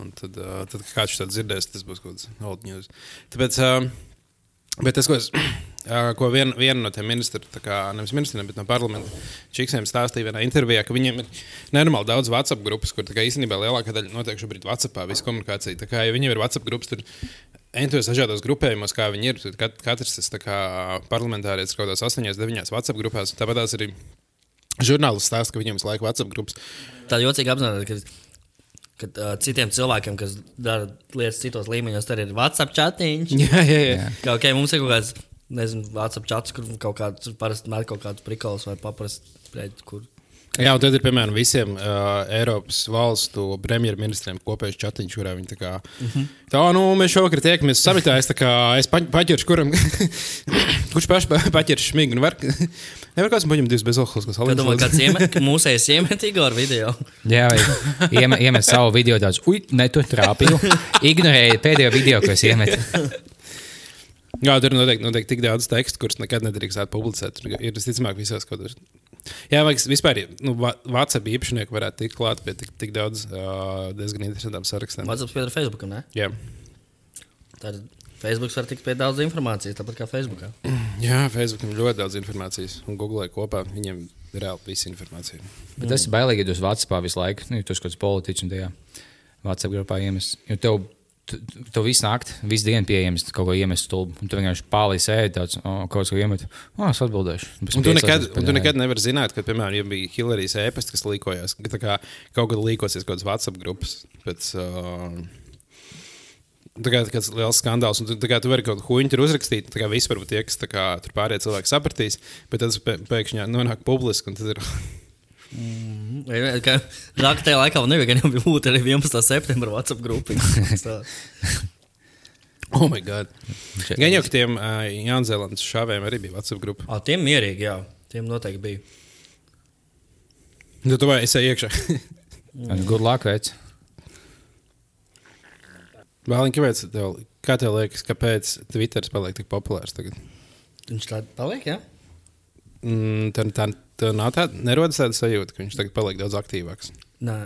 A: un tad, uh, tad, kad kāds to dzirdēs, tas būs kaut kāds old news. Tāpēc, uh, bet tas, ko es [CLEARS THROAT] ko viena vien no tiem ministriem, nevis ministriem, bet no parlamenta čiksiem stāstīja vienā intervijā, ka viņiem ir nenormāli daudz WhatsApp grupas, kur īstenībā lielākā daļa notiek šobrīd WhatsAppā, visu komunikāciju. Tā kā ja viņiem ir WhatsApp grupas, tur entos dažādos grupējumos, kā viņi ir. Kat- Katrs tas parlamentārietis kaut kādās 8, 9 WhatsApp grupās. Tāpat tās arī žurnālisti stāsta, ka viņiem visu laiku WhatsApp grupas.
B: Tā jocīgi apzināties, ka, ka uh, citiem cilvēkiem, kas dara lietas citos līmeņos, tad ir WhatsApp chatiņš. [LAUGHS]
A: Jā, jā, jā.
B: Kā, okay, mums ir kaut kāds, nezinu, WhatsApp chats, kur kaut kāds parasti met kaut kādus prikols vai paprast, kur.
A: Jā, un tad ir piemēram visiem uh, Eiropas valstu premjerministriem kopējs chatiņš, kurā viņi tā kā. Mm -hmm. Tā, nu, mēs šovakar tiekamies samitā. Es, tā kā, es [LAUGHS] pa- paķeršu, kuram. kurš pašs pa- paķers šmīgi. Nu, var, [LAUGHS] nevar kāds paņemt divas bezalkoholiskas
B: Es domāju, kāds iemet, mūsējais iemet Igor video.
C: Jā, vai iemet, iemet savu video tāds, ui, ne tur trāpīju. Ignorēja pēdējo video, ko es iemetu.
A: Jā, tur noteikti, noteikti tik daudz tekstu, kurus nekad nedrīkst publicēt. Ir visticamāk, visās kaut kādā. Jā, vajag vispār, nu, Vācijā īpašnieki varētu tikt klāt pie tik, tik daudz uh, diezgan interesantām sarakstiem.
B: WhatsApp pieder Facebookam, ne?
A: Jā.
B: Tad Facebooks var tikt pie daudz informācijas, tāpat kā Facebookā. [CLEARS THROAT]
A: Jā, Facebookam ir ļoti daudz informācijas, un Google kopā viņiem ir reāli visa informācija.
C: Bet tas ir bailīgi, ja tu uz WhatsApp visu laiku, nu, esi kaut kāds politiķis un tajā WhatsApp grupā iemest. Jo tev, tu, tu visu nakti, visu dienu pieejams kaut ko iemest stulbu. Tu vienkārši pāri sēdi tāds, oh, kaut ko iemet. Oh, es atbildēšu. Pēc
A: Un tu, nekad, un tu nekad nevari zināt, ka, piemēram, ja bija Hillarijas ēpasts, kas līkojās, ka kā kaut kad līkosies kaut kādas WhatsApp grupas. Pēc, uh, Tā kā tas ir liels skandāls, un tu, kā tu vari kaut ko huņķi uzrakstīt. Tā kā varbūt tie, kas kā, tur pārējie cilvēki sapratīs, bet tas pē- pēkšņi nonāk publiski. un tad Ir, [LAUGHS]
B: Žāk, tajā laikā vēl nebija, gan jau bija būt arī 11. septembra WhatsApp grupiņa. [LAUGHS]
A: Oh, my God! Gan jau, ka tiem uh, Jaunzēlandes šāvējiem arī bija WhatsApp grupa.
B: Ā, tiem mierīgi, jā. Tiem noteikti bija.
A: Nu, tu vai es eju iekšā. [LAUGHS]
C: Good luck, veids.
A: Vēlīgi, kāpēc tev, kā tev liekas, kāpēc Twitter paliek tik populārs tagad?
B: Viņš tā paliek, jā?
A: Mm, tā, tā, tā nav tāda, nerodas tāda sajūta, ka viņš tagad paliek daudz aktīvāks.
B: Nē.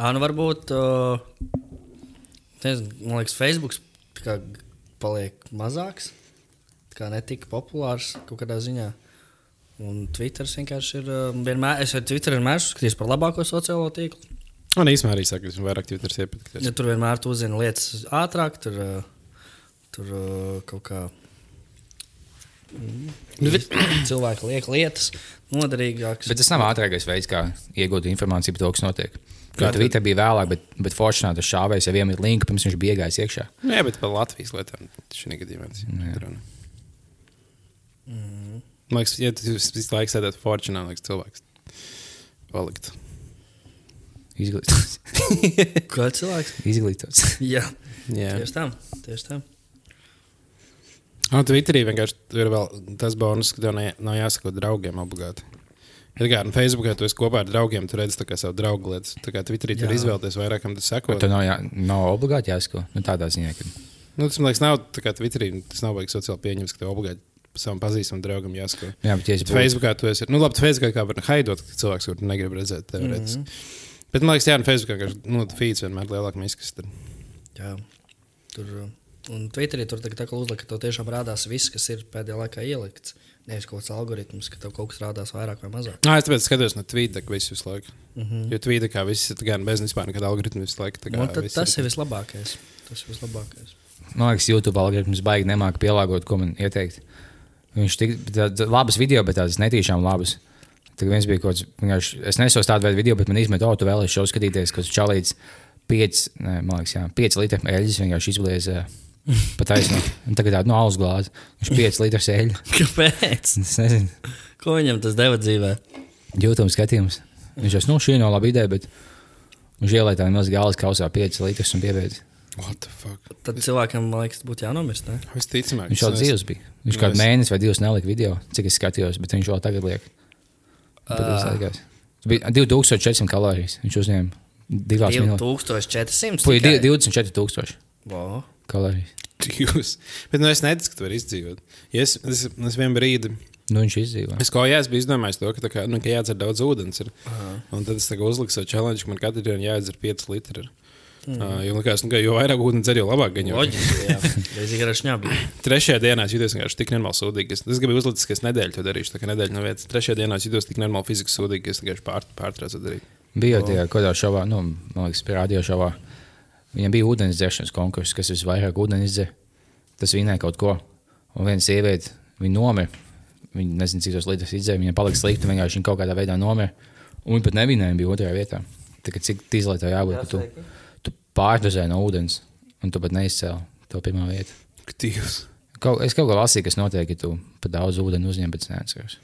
B: Ā, nu varbūt, uh, nezinu, man liekas, Facebook paliek mazāks, tā kā netika populārs kaut kādā ziņā. Un Twitter vienkārši ir. Vienmēr, es ar Twitter vienmēr esmu skatījis par labāko sociālo tīklu.
A: Man īstenībā arī saka, ka viņš vairāk Twitter iepatikties.
B: Ja tur vienmēr tu uzzini lietas ātrāk, tur, tur kaut kā.
A: Nu, [CLEARS THROAT]
B: Cilvēki liek lietas noderīgākas.
C: Bet tas nav ātrākais veids, kā iegūt informāciju par to, kas notiek.
A: Kā
C: Twitter bija vēlāk, bet, bet Fortunā tas šāvējs jau iemet linku, pirms viņš bija iegājis iekšā.
A: Jā, bet par Latvijas lietām šī gadījumā tas ir. Man liekas, ja tu visu laiku sēdētu Fortunā, liekas, cilvēks palikt.
C: Izglītots. [LAUGHS]
B: Kā cilvēks?
C: Izglītots.
B: Jā,
A: Jā,
B: tieši tā. Tieši tā.
A: Un Twitterī vienkārši tur ir vēl tas bonus, ka tev ne, nav jāsako draugiem obligāti. Ja kā nu, Facebookā tu esi kopā ar draugiem, tu redzi savu draugu lietas. Tā kā Twitterī tur izvēlēties vairāk, kam tu seko.
C: Tur nav, jā, nav obligāti jāsako. Nu, tādā ziņā, ka
A: Nu, tas man liekas, nav tā kā Twitterī. Tas nav vajag sociāli pieņems, ka tev obligāti savam pazīstamam draugam jāsako.
C: jā, bet,
A: Bet Facebookā tu esi. Nu, labi, Facebookā kā var haidot ka cilvēks, kurš negrib redzēt teorētiski. Mm -hmm. Bet man liekas, jā, no Facebookā nu, feeds vienmēr lielāk miskas. Tad.
B: Jā. Tur, uh, un Twitterī tur tagad tā kā uzlika, ka tev tiešām rādās viss, kas ir pēdējā laikā ielikts. Nevis kaut kāds algoritms, ka tev kaut kas rādās vairāk vai mazāk.
A: Nā, es tāpēc skatos no Twitteru visu, visu laiku. Mm -hmm. Jo Twitterī kā viss ir gan bez vispār nekāda algoritma visu laiku. viss
B: tas ir vislabākais. Tas ir vislabākais.
C: Man liekas, YouTube algoritms baigi nemāķi pielāgot, ko man ieteikt. Viņš tik labas video, bet tādas netīšām labas. Tad viens bija kaut kāds, es nesos tādu veidu video, bet man izmet, o, tu vēlēsies šo skatīties, kas čalīts 5, ne, man liekas, jā, 5 litru eļļas vienkārši izblies [LAUGHS] pa taisnu. Un tagad tāda no alus glāze. Viņš 5 litrus eļļu.
B: Kāpēc?
C: Es nezinu,
B: Ko viņam tas deva dzīvē?
C: YouTube skatījums. Viņš jau, nu, šī nav laba ideja, bet viņš ielēja tādu milzīgu gāles kausā 5 litrus un piebeidz.
A: What the fuck?
B: Tad cilvēkam, man liekas, būtu jānomirst. Ne?
A: Visticamāk.
C: Viņš jau
A: es-
C: dzīves bija. Viņš
A: Nu,
C: kādu
A: es-
C: mēnesi vai divus nelika video, cik es skatījos, bet viņš vēl tagad liek. Bet tas bija 2400 kalorijas. Viņš uzņēma divās minūtēs.
B: 2400.
C: Puj,
B: tikai?
C: 24,000
B: Vo.
C: kalorijas. [LAUGHS]
A: Jūs. Bet nu, es neticu, ka tu vari izdzīvot. Ja es, es, es vienā brīdī.
C: Nu, viņš izdzīvoja.
A: Es kā jās biju izdomājis to, ka, tā kā, nu, ka jādzer daudz ūdens. Ir. Un tad es uzliku savu challenge, ka man katru dienu jādzer 5 litri. ir. Mm. Uh, jo, likās, nu, ka jo vairāk ūdens dzer, jo labāk
B: ir šņabi. [LAUGHS]
A: Trešajā dienā es jutos vienkārši tik nenormāli sūdīgi. Es, es gribēju uzlikt, ka es nedēļu to darīšu. Tā kā nedēļa no vietas. Trešajā dienā es jutos tik nenormāli fiziski sūdīgi, ka es vienkārši pār, pārtraucu to darīt.
C: Bija jau tajā kādā šovā, nu, man liekas, pie radio šovā. Viņam bija ūdens dzeršanas konkurss, kas visvairāk ūdeni izdzer. Tas vinēja kaut ko. Un viena sieviete, viņa nomira. Viņa nezina, cik tos litrus izdzēra. Viņa palika slikta, vienkārši viņa kaut kādā veidā nomira. Un viņa pat nevinēja, bija otrajā vietā. Tā kā cik tīzlai tev jābūt, ka tu, tu pārdozē no ūdens, un tu pat neizcēli to pirmā vieta.
A: Dievs.
C: Kaut, es kaut ko lasīju, kas notiek, ja tu pat daudz ūdeni uzņem, bet es neatceros.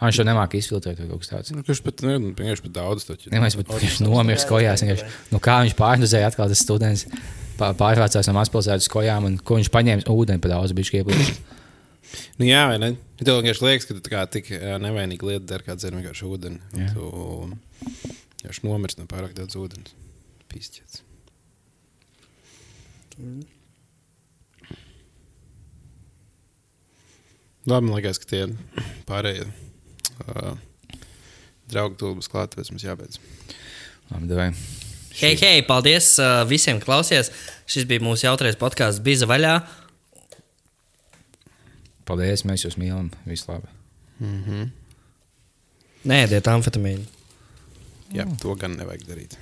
C: Ah, Viņš jau nemāķi izfiltrēt vai kaut kas tāds.
A: Nu, Viņš pat, ne, vienkārši pat daudz taču.
C: Ja mēs pat viņš nomirs kojās, vienkārši, nu kā viņš pārdozēja atkal tas students. pā- Pārvācās no mazpilsētas kojām, un ko viņš paņēma ūdeni pa daudz, bija ieplūcis. [COUGHS]
A: Nu, jā, vai ne? Tev vienkārši liekas, ka tā kā tik ā, nevainīgi lieta dara, kā dzer vienkārši ūdeni. un. Tu vienkārši nomirsti no pārāk daudz ūdens. Pīsķets. Labi, man liekas, ka tie pārējie uh, draugi tūlīt klāt, tāpēc mums jābeidz.
C: Labi, davai.
B: Hei, hei, paldies uh, visiem, kas klausījās. Šis bija mūsu jautrais podkāsts Biza vaļā.
C: Paldies, mēs jūs mīlam. Visu labi.
B: Nē, diet amfetamīnu.
A: Jā, to gan nevajag darīt.